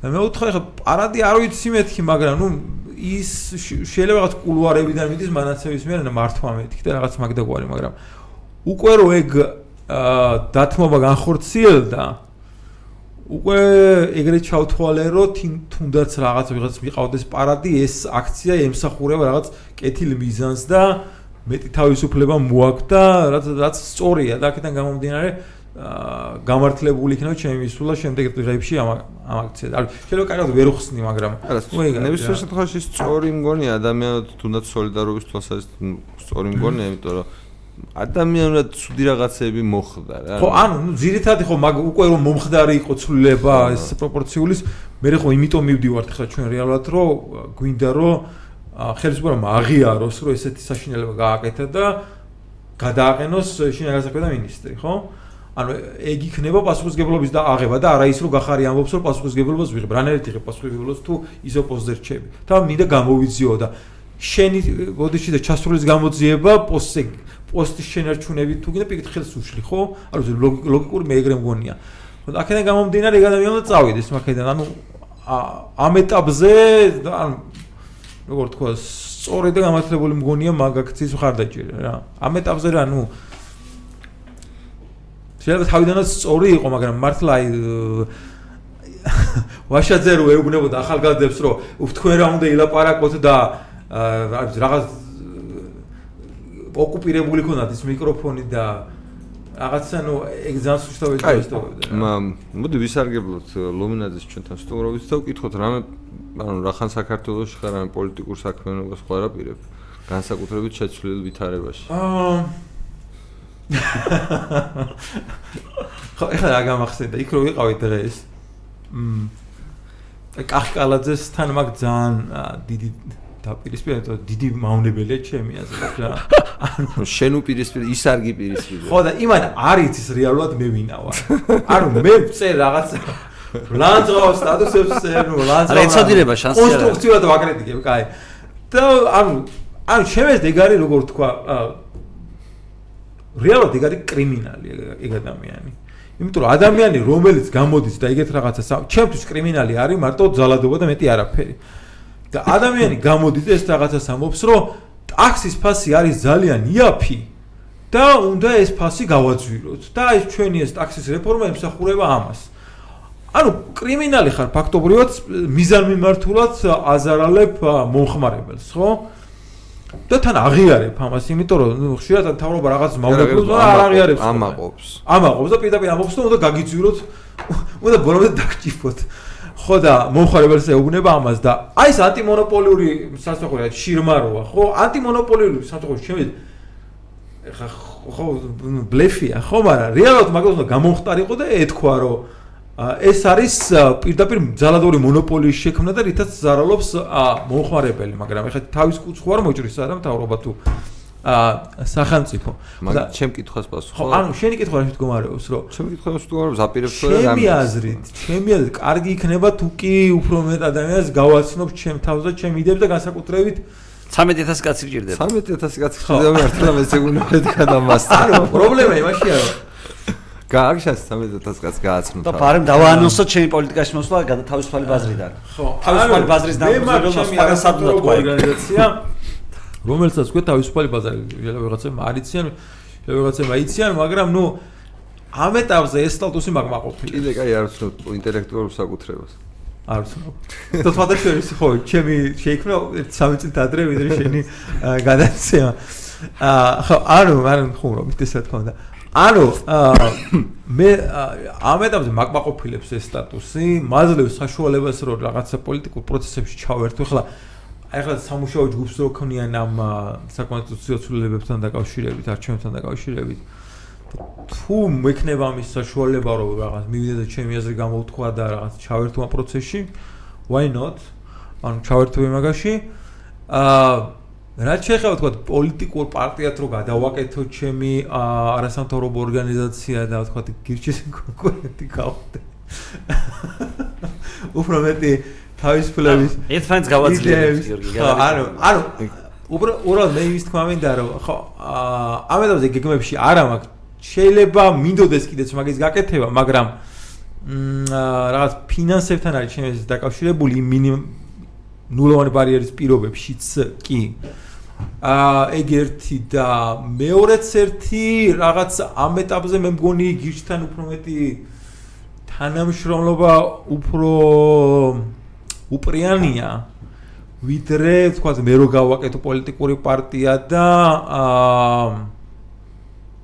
და მე ვთქვი ხა პარადი არ ვიცი მეთქი მაგრამ ნუ ის შეიძლება რაღაც კულუარებიდან მიდის მანაცევის მიერ და მართვა მეთქი და რაღაც მაგდაგვარი მაგრამ უკვე რო ეგ დათმობა განხორციელდა უკვე ეგრეთ ჩავთვალე რომ თუნდაც რაღაც ვიღაც მიყავდეს პარადი ეს აქცია ემსახურება რაღაც კეთილ მიზანს და მეტი თავისუფლება მოაქვს და რაც რაც სწორია და აქედან გამომდინარე გამართლებული იქნება ჩემი სულა შემდეგ დღეებში ამაქცია. არ შეიძლება კარგად ვერ ხსნი, მაგრამ ნებისმიერ შემთხვევაში სწორი მგონია ადამიანად თუნდაც სოლიდარობის თვალსაზრისით სწორი მგონია, იმიტომ რომ ადამიანურად ცუდი რაღაცები მოხდა რა. ხო, ანუ ძირითადად ხო მაგ უკვე რომ მომხდარი იყო ცვლილება ეს პროპორციულის, მე ხო იმიტომ მივდივართ ხა ჩვენ რეალურად რომ გვინდა რომ ხელისუფლებამ აღიაროს რომ ესეთი საშინელება გააკეთა და გადააყენოს შინაგანსაკუთრებო მინისტრი, ხო? აა ანუ ეგ იქნება პასუხისგებლობის და აღება და არა ის რომ გახარი ამბობს რომ პასუხისგებლობას ვიღებ. რანაირად იღებ? პასუხისგებლობას თუ ისო პოსტზე რჩები და მინდა გამოვიძიო და შენი ბოდიში და ჩასრულის გამოძიება პოსტზე პოსტის შენარჩუნებით თუ გინდა პიკეთ ხელს უშლი ხო? ანუ ლოგიკური მე ეგრე მგონია აქედან გამომდინარე ეგ ადამიანი უნდა წავიდეს მაგედან ანუ ამ ეტაპზე ანუ როგორ თქვა სწორი და გამართლებული მგონია მაგ აქციის მხარდაჭერა რა. ამ ეტაპზე რა ნუ შეიძლება თავიდანაც სწორი იყო, მაგრამ მართლა აი ვაშაძე რო ეუბნებოდა ახალგაზრდებს, რომ თქვენ რა უნდა ილაპარაკოთ და რაღაც ოკუპირებული ქონათ ის მიკროფონი და რაღაცა ნუ ეგ ძალიან სუშტავად ისტორია. მოდი ვისარგებლოთ ლუმინაძის ჩვენთან სტუმრობით და ვკითხოთ რამე ანუ რა ხან საქართველოს ხარ რამე პოლიტიკურ საქმიანობას ხო არაპირებ განსაკუთრებით შეცვლილ ვითარებაში. აა ხო, ეხლა რა გამახსენდა? იქ რო ვიყავი დღეს. მ კახკალაძესთან მაგ ძალიან დიდი დაპირისპირე თო დიდი მავნებელია ჩემი აზრით რა. ანუ შენ უპირისპირე ის არ გიპირისპირე ხო და იმან არის ის რეალურად მე ვინა ვარ ანუ მე წე რაღაცა. ლანძღაოს სტატუსებს ნუ ლანძღაოს არა ეცოდინება შანსი არა კონსტრუქციულად ვაკრიტიკებ კაი. და ანუ ანუ შემეს დეგარი როგორ თქვა რეალურად ეგ არის კრიმინალი ეგ ადამიანი. იმიტომ რომ ადამიანი რომელიც გამოდის და ეგეთ რაღაცა ჩემთვის კრიმინალი არის მარტო ძალადობა და მეტი არაფერი. და ადამიანი გამოდის ეს რაღაცა სამობს რომ ტაქსის ფასი არის ძალიან იაფი და უნდა ეს ფასი გავაძვიროთ და ეს ჩვენი ეს ტაქსის რეფორმა ემსახურება ამას. ანუ კრიმინალი ხარ ფაქტობრივად მიზანმიმართულად აზარალებ მომხმარებელს, ხო? და თან აღიარებ ამას, იმიტომ რომ ნუ ხშირად თავრობა რაღაც მავნებელს და არ აღიარებს. ამაყობს. ამაყობს და პირდაპირ ამაყობს და უნდა გაგიძვიროთ. უნდა ბოლომდე დაგჭიფოთ. ხო და მომხარებელს ეუბნება ამას და აი ეს ანტიმონოპოლიური სასწაულია შირმაროა, ხო? ანტიმონოპოლიური შემიძლია ხა ხო ბლეფია, ხო, მაგრამ რეალურად მაგას უნდა გამომხტარიყო და ეთქვა რომ ეს არის პირდაპირ ძალადური მონოპოლიის შექმნა და რითაც ზარალობს მომხმარებელი, მაგრამ ეხლა თავის კუთხე არ მოჭრის არა მთავრობა თუ ა სახელმწიფო. მაგრამ ჩემ კითხვას პასუხი. ხო, ანუ შენი კითხვა რა შეგომარეობს, რომ ჩემ კითხვას შეგომარეობს, აპირებს თუ რა ჩემი აზრით, ჩემი აზრით, კარგი იქნება თუ კი უფრო მეტ ადამიანს გავაცნობ ჩემ თავს და ჩემ იდეებს და განსაკუთრებით 13000 კაცი გჭირდება. 13000 კაცი გჭირდება მართლა მე ზეგუნებდი გადამასწრე. ანუ პრობლემა იმაშია რომ გააგშას 13000 კაც გააცნო და პარემ დავაანონსო ჩემი პოლიტიკაში მოსვლა თავისუფალი ბაზრიდან. ხო, თავისუფალი ბაზრის დამზადება სხვადასხვა თქვა ორგანიზაცია, რომელსაც ქვე თავისუფალი ბაზარი, რაღაცა მარიციან, რაღაცა მაიციან, მაგრამ ნუ ამ ეტაპზე ეს სტატუსი მაგმაყოფილი. კიდე კაი არ ვცნობ ინტელექტუალურ საკუთრებას. არ ვცნობ. და თვალსაჩვენის ხო, ჩემი შეიქმნა 3 წელიწად ადრე ვიდრე შენი გადაცემა. აა ხო, ანუ არ ხუმრობ, ეს რა თქმა უნდა. ანუ მე ამ ეტაპზე მაგმაყოფილებს ეს სტატუსი, მაძლევს საშუალებას რომ რაღაცა პოლიტიკურ პროცესებში ჩავერთო. ახლა ახლა სამუშაო ჯგუფს რო ქნიან ამ საკონსტიტუციო ცვლილებებთან დაკავშირებით, არჩევნებთან დაკავშირებით. თუ მექნება ამის საშუალება რომ რაღაც მივიდე და ჩემი აზრი გამოვთქვა და რაღაც ჩავერთო ამ პროცესში, why not? ანუ ჩავერთო იმაგაში. აა რაც შეიძლება თქვა პოლიტიკურ პარტიად რო გადავაკეთო ჩემი არასამთავრობო ორგანიზაცია და თქვა გირჩის კონკურენტი გავხდე. უფრო მეტი თავისუფლების ერთმანეთს გავაძლიერებ გიორგი. ანუ ანუ უფრო უფრო მე ის თქვა მინდა რომ ხო ამ ეტაპზე გეგმებში არა მაქვს შეიძლება მინდოდეს კიდეც მაგის გაკეთება მაგრამ მ რაღაც ფინანსებთან არის ჩემს დაკავშირებული მინიმუმ ნულოვანი ბარიერის პირობებშიც კი. აა ეგ ერთი და მეორეც ერთი რაღაც ამ ეტაპზე მე მგონი გიჩთან უფრო მეტი თანამშრომლობა უფრო უპრიანია. ვიდრე თქვა მე რო გავაკეთო პოლიტიკური პარტია და აა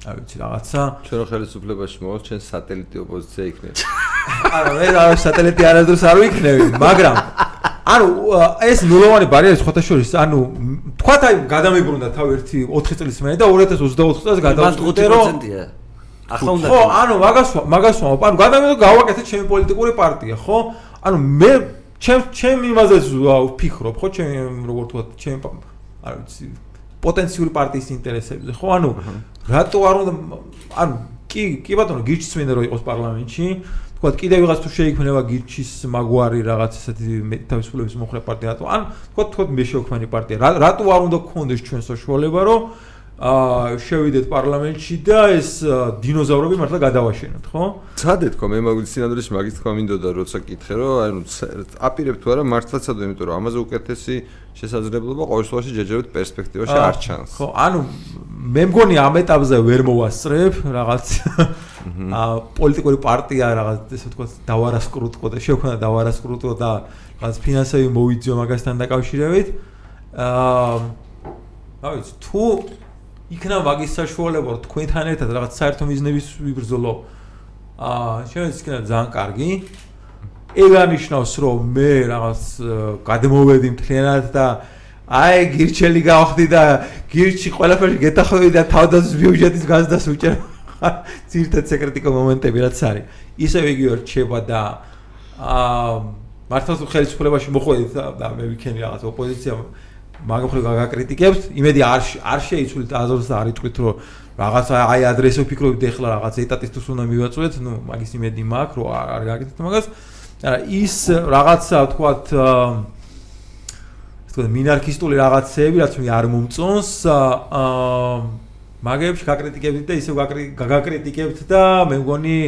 აი ვიცი რაღაცა. ჩვენ ხელისუფლებაში მოვალ ჩვენ სატელიტი ოპოზიცია იქნება არა მე რა სატელიტი არასდროს არ ვიქნები მაგრამ ანუ ეს ნულოვანი ბარიერი სხვათა შორის ანუ თქვათ აი გადამებრუნდა თავი ერთი 4 წლის მერე და 2024 წელს გადავწყვიტე რომ ახლა უნდა ხო ანუ მაგას მაგას ანუ გადამებრუნდა გავაკეთე ჩემი პოლიტიკური პარტია ხო? ანუ მე ჩემ ჩემ იმაზე ვფიქრობ ხო? ჩემ როგორ თქვა ჩემ არ ვიცი პოტენციური პარტიის ინტერესებზე ხო? ანუ რატო არ უნდა ანუ კი კი ბატონო გიჩცმინდა რომ იყოს პარლამენტში თქვა კიდე ვიღაც თუ შეიქმნება გირჩის მაგვარი რაღაც ესეთი თავისუფლების მოხრე პარტია რატო ან თქვა თქვა მე შევქმნი პარტია რატო არ უნდა გქონდეს ჩვენ საშუალება რომ აა შევიდეთ პარლამენტში და ეს დინოზავრები მართლა გადავაშენოთ, ხო? ცადე თქო, მე მაგის სინამდვილეში მაგის თქმა მინდოდა, როცა კითხე, რომ ანუ აპირებ თუ არა მართლა ცადე, იმიტომ რომ ამაზე უკეთესი შესაძლებლობა ყოველ შემთხვევაში ჯერჯერობით პერსპექტივაში არ ჩანს. ხო, ანუ მე მგონი ამ ეტაპზე ვერ მოვასწრებ რაღაც აა პოლიტიკური პარტია რაღაც ესე ვთქვა დავარასკრუტყო და შევქნა დავარასკრუტყო და რაღაც ფინანსები მოვიძიო მაგასთან დაკავშირებით. აა რა ვიცი, თუ იქნა მაგის საშუალება რომ თქვენთან ერთად რაღაც საერთო მიზნების ვიბრძოლო. აა შეიძლება იქნება ძალიან კარგი. ეგ არნიშნავს რომ მე რაღაც გადმოვედი მთლიანად და აი გირჩელი გავხდი და გირჩი ყველაფერში გეთახოვდი და თავდაცვის ბიუჯეტის გაზდას უჭერ ძირთად სეკრეტიკო მომენტები რაც არის ისევ იგი რჩება და აა მართლაც ხელისუფლებაში მოხვედით და მე ვიქენი რაღაც ოპოზიცია მაგახრე გაგაკრიტიკებთ, იმედი არ არ შეიცვლით აზრს და არ იტყვით რომ რაღაცა აი ადრესო ფიქრობთ ეხლა რაღაც ეტატისტს უნდა მივაწვეთ, ნუ მაგის იმედი მაქვს რომ არ გაგაკრიტიკებთ მაგას. არა ის რაღაცა თქვათ ეს თქვათ მინარქისტული რაღაცეები რაც მე არ მომწონს აა მაგებს გაკრიტიკებთ და ისევ გაგაკრიტიკებთ და მე მგონი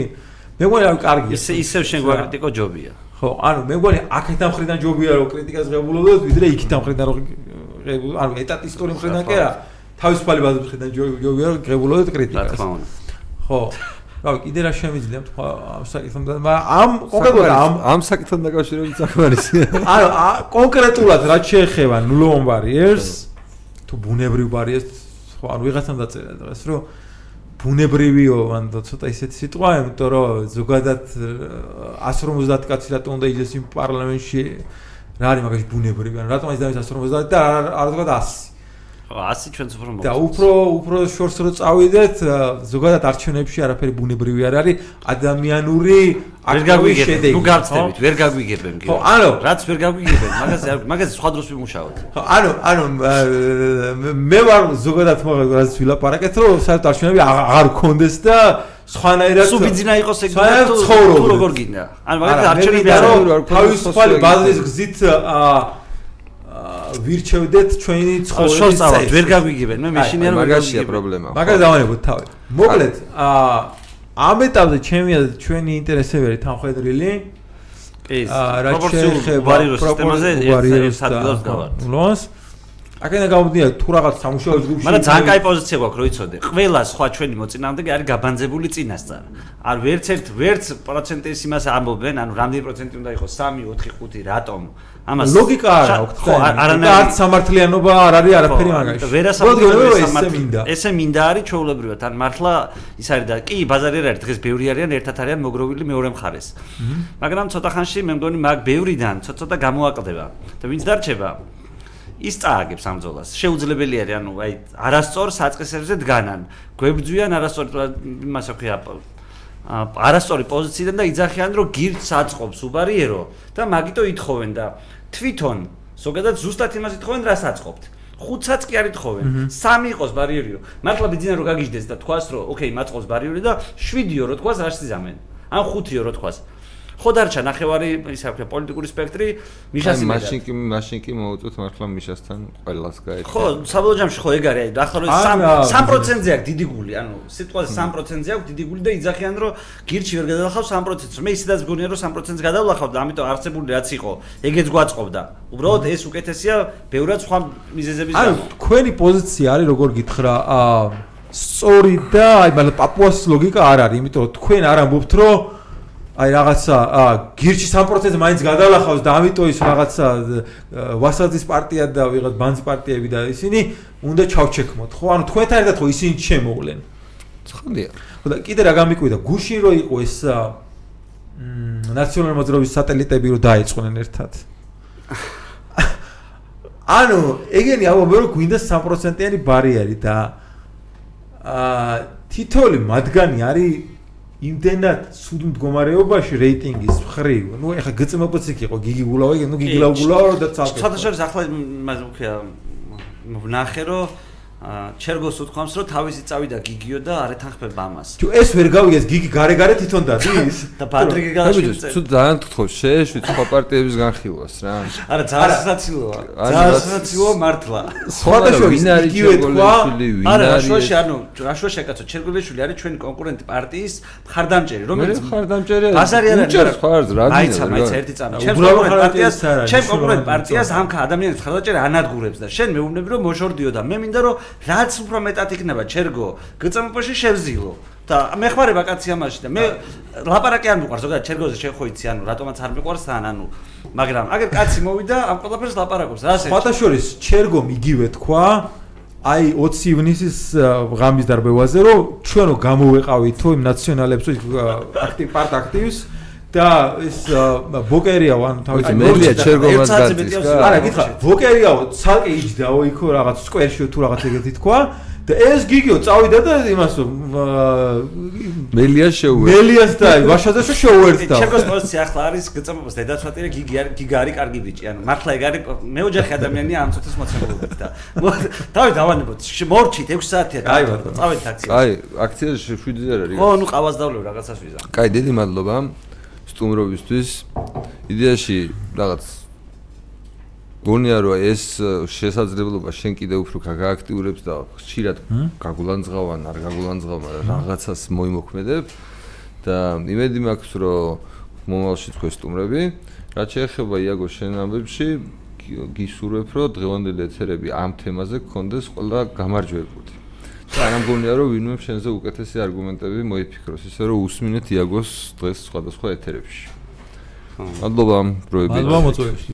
მე მგონი რა კარგია ისე ისევ შენ გვაკრიტიკო ჯობია. ხო ანუ მე მგონი აქეთან ხრიდან ჯობია რომ კრიტიკას ღებულობდეთ ვიდრე იქიდან ხრიდან რომ ანუ ეტატისტური მხრიდან კი არა თავისუფალი ბაზრის მხრიდან ჯობია რომ ღებულობდეთ კრიტიკას. ხო. რა კიდე რა შემიძლია? თქვა ამ საკითხთან მაგრამ ამ კონკრეტულად ამ ამ საკითხთან დაკავშირებით საკმარისი ანუ კონკრეტულად რა შეეხება ნულოვან ბარიერს თუ ბუნებრივ ბარიერს ხო ანუ ვიღაცამ დაწერა დღეს რომ ბუნებრივიო ან ცოტა ისეთი სიტყვა, იმიტომ რომ ზოგადად 150 კაცი რატომ უნდა იძეს იმ პარლამენტში რა არის მაგაში ბუნებრივი, ან რატომ ის დავის 150 და არ თქვა 100. 100 ჩვენც უფრო მოგწონს. და უფრო უფრო შორს რო წავიდეთ, ზოგადად არჩევნებში არაფერი ბუნებრივი არ არის, ადამიანური ვერ გაგვიგებენ. ნუ გავწდებით, ვერ გაგვიგებენ კი. ხო, ანუ რაც ვერ გაგვიგებენ, მაგაზე მაგაზე სხვა დროს ვიმუშაოთ. ხო, ანუ ანუ მე ვარ ზოგადად მაგას ვილაპარაკეთ, რომ საერთოდ არჩევნები აღარ გქონდეს და სხვანაირად სულ ბიძინა იყოს ეგ თუ როგორ გინდა. ანუ მაგალითად არჩევნები არ თავისუფალი ბაზრის გზით აა ვირჩევდეთ ჩვენი ცხოვრების წელს. ვერ გაგვიგებენ, მე მეშინია რომ მაგაშია პრობლემა. მაგას დავანებოთ თავი. მოკლედ, აა ამ ეტაპზე ჩემია ჩვენი ინტერესები არის თანხმედრილი. ეს პროპორციულ ვარიოს სისტემაზე ერთ ადგილას გავართ. ლოს აქედა გამოდია თუ რაღაც სამუშაო ჯგუფში მაგრამ ძალიან კაი პოზიცია გვაქვს რო იცოდე ყველა სხვა ჩვენი მოწინააღმდეგე არის გაბანძებული წინასწარ. არ ვერც ერთ ვერც პროცენტის იმას ამბობენ ანუ რამდენი პროცენტი უნდა იყოს? 3 4 5 რატომ? ამას ლოგიკა არა აქვს ხო არანაირი არც სამართლიანობა არ არის არაფერი მაგაში. ვერასამართლიანობა ესე მინდა არის ჩაულებრივად. ან მართლა ის არის და კი ბაზარი არის დღეს ბევრი არიან ერთად არიან მოგროვილი მეორე მხარეს. მაგრამ ცოტა ხანში მე მგონი მაგ ბევრიდან ცოტა ცოტა გამოაკლდება და ვინც დარჩება ის წააგებს ამ ძოლას. შეუძლებელი არის, ანუ აი, არასწორ საწყისებზე დგანან. გვებძვიან არასწორ იმას აქვია არასწორი პოზიციიდან და იძახიან, რომ გირჩს აწყობს უბარიერო და მაგიტო ითხოვენ და თვითონ ზოგადად ზუსტად იმას ითხოვენ, რაც აწყობთ. ხუთსაც კი არ ითხოვენ. სამი იყოს ბარიერიო. მართლა ბიძინა რო გაგიჟდეს და თქვას, რომ ოკეი, მაწყობს ბარიერი და შვიდიო რო თქვას, რას იზამენ? ან ხუთიო რო თქვას. ხო დარჩა ნახევარი ისა ვქე პოლიტიკური სპექტრი მიშას იმედა მაშინ კი მაშინ კი მოუწოთ მართლა მიშასთან ყველას გაერთიანება ხო საბოლოო ჯამში ხო ეგ არის ახლა რომ 3%-ზე აქვს დიდი გული ანუ სიტყვაზე 3%-ზე აქვს დიდი გული და იძახიან რომ გირჩი ვერ გადალახავ 3%-ს მე ისედაც გონია რომ 3%-ს გადავლახავ და ამიტომ არცებული რაც იყო ეგეც გვაწყობდა. უბრალოდ ეს უკეთესია ბევრად სხვა მიზეზების გამო. ანუ თქვენი პოზიცია არის როგორ გითხრა აა სწორი და აი მაგრამ პაპუას ლოგიკა არ არის იმიტომ რომ თქვენ არ ამბობთ რომ აი რაღაცა გირჩი 3% მაინც გადალახავს და ამიტომ ის რაღაცა ვასაძის პარტია და ვიღაც ბანძ პარტიები და ისინი უნდა ჩავჩექმოთ ხო? ანუ თქვენთან ერთად ხო ისინი შემოვლენ ცხადია ხო და კიდე რა გამიკვირდა გუშინ რო იყო ეს ნაციონალური მოძრაობის სატელიტები რო დაიწყნენ ერთად? ანუ ეგენი ამბობენ რომ გვინდა 3%-იანი ბარიერი და აა თითოეული მათგანი არის იმდენად სულ მდგომარეობაში რეიტინგის მხრივ, ну ეხა გწმობიც იქ იყო გიგი გულავა, ну გიგი გულავა და ცალკე. საერთოდ შორის ახლა მას ვქია ვნახე რომ ჩერგოს უთქვამს რომ თავისი წავიდა გიგიო და არ ეთანხმება ამას. თუ ეს ვერ გავიგეს გიგი gare-gare თვითონ დადის და პატრიკი გაშიჭე. თუ ძალიან თხოვს შეეშვით სხვა პარტიების განხილვას რა. არა ძალიან სასაცილოა. ძალიან სასაცილოა მართლა. სხვადასხვა ვინ არის ჩერგოლიშვილი ვინ არის? არა რაშვაში ანუ რაშვაში აკაცო ჩერგოლიშვილი არის ჩვენი კონკურენტი პარტიის მხარდამჭერი რომელიც მხარდამჭერი ბაზარი არ არის. ხარდ რა გინდა. აიცა მაინც ერთი წამი. ჩემ კონკურენტ პარტიას ჩემ კონკურენტ პარტიას ამ ადამიანის მხარდამჭერი ანადგურებს და შენ მეუბნები რომ მოშორდიო და მე მინდა რომ რაც უფრო მეტად იქნება ჩერგო გწმობაში შევზილო. და მე ხმარება კაცი ამაში და მე ლაპარაკი არ მიყვარს ზოგადად ჩერგოზე შეხოიცი ანუ რატომაც არ მიყვარს თან ანუ მაგრამ აგერ კაცი მოვიდა ამ ყველაფერს ლაპარაკობს რა ასე ფათაშორის ჩერგო მიგივე თქვა აი 20 ივნისის ღამის დარბევაზე რომ ჩვენო გამოვეყავით თუ იმ ნაციონალებს აქტივ პარტ აქტივს და ეს ბოკერიაო ანუ თავისი მერია ჩერგომას გადის არა გითხრა ბოკერიაო ცალკე იჯდაო იქო რაღაც სკვერში თუ რაღაც ეგეთი თქვა და ეს გიგიო წავიდა და იმას მელია შეუერთდა. მელიას და ვაშაძე შეუერთდა. ჩემს პოზიცია ახლა არის გწმობს დედაცვატირე გიგი არის გიგა არის კარგი ბიჭი. ანუ მართლა ეგ არის მეოჯახე ადამიანია ამ წუთის მოცემულობით და თავი დავანებოთ მორჩით 6 საათია. აი ბატონო. წავედით აქციაში. აი, აქციაში 7 ზერ არის. ხო, ნუ ყავას დავლევ რაღაცას ვიზა. კაი, დიდი მადლობა სტუმრობისთვის. იდეაში რაღაც გონია რომ ეს შესაძლებლობა შენ კიდე უფრო გააქტიურებს და ხშირად გაგულანძღავან, არ გაგულანძღავ, მაგრამ რაღაცას მოიმოქმედებ და იმედი მაქვს რომ მომავალში თქვენ სტუმრები, რაც შეეხება იაგო შენ ამბებში, გისურვებ რომ დღევანდელი ეთერები ამ თემაზე გქონდეს ყველა გამარჯვებული. არ ამგონია რომ ვინმე შენზე უკეთესი არგუმენტები მოიფიქროს, ისე რომ უსმინეთ იაგოს დღეს სხვადასხვა ეთერებში. მადლობა, პროები. მადლობა მოწვევებში.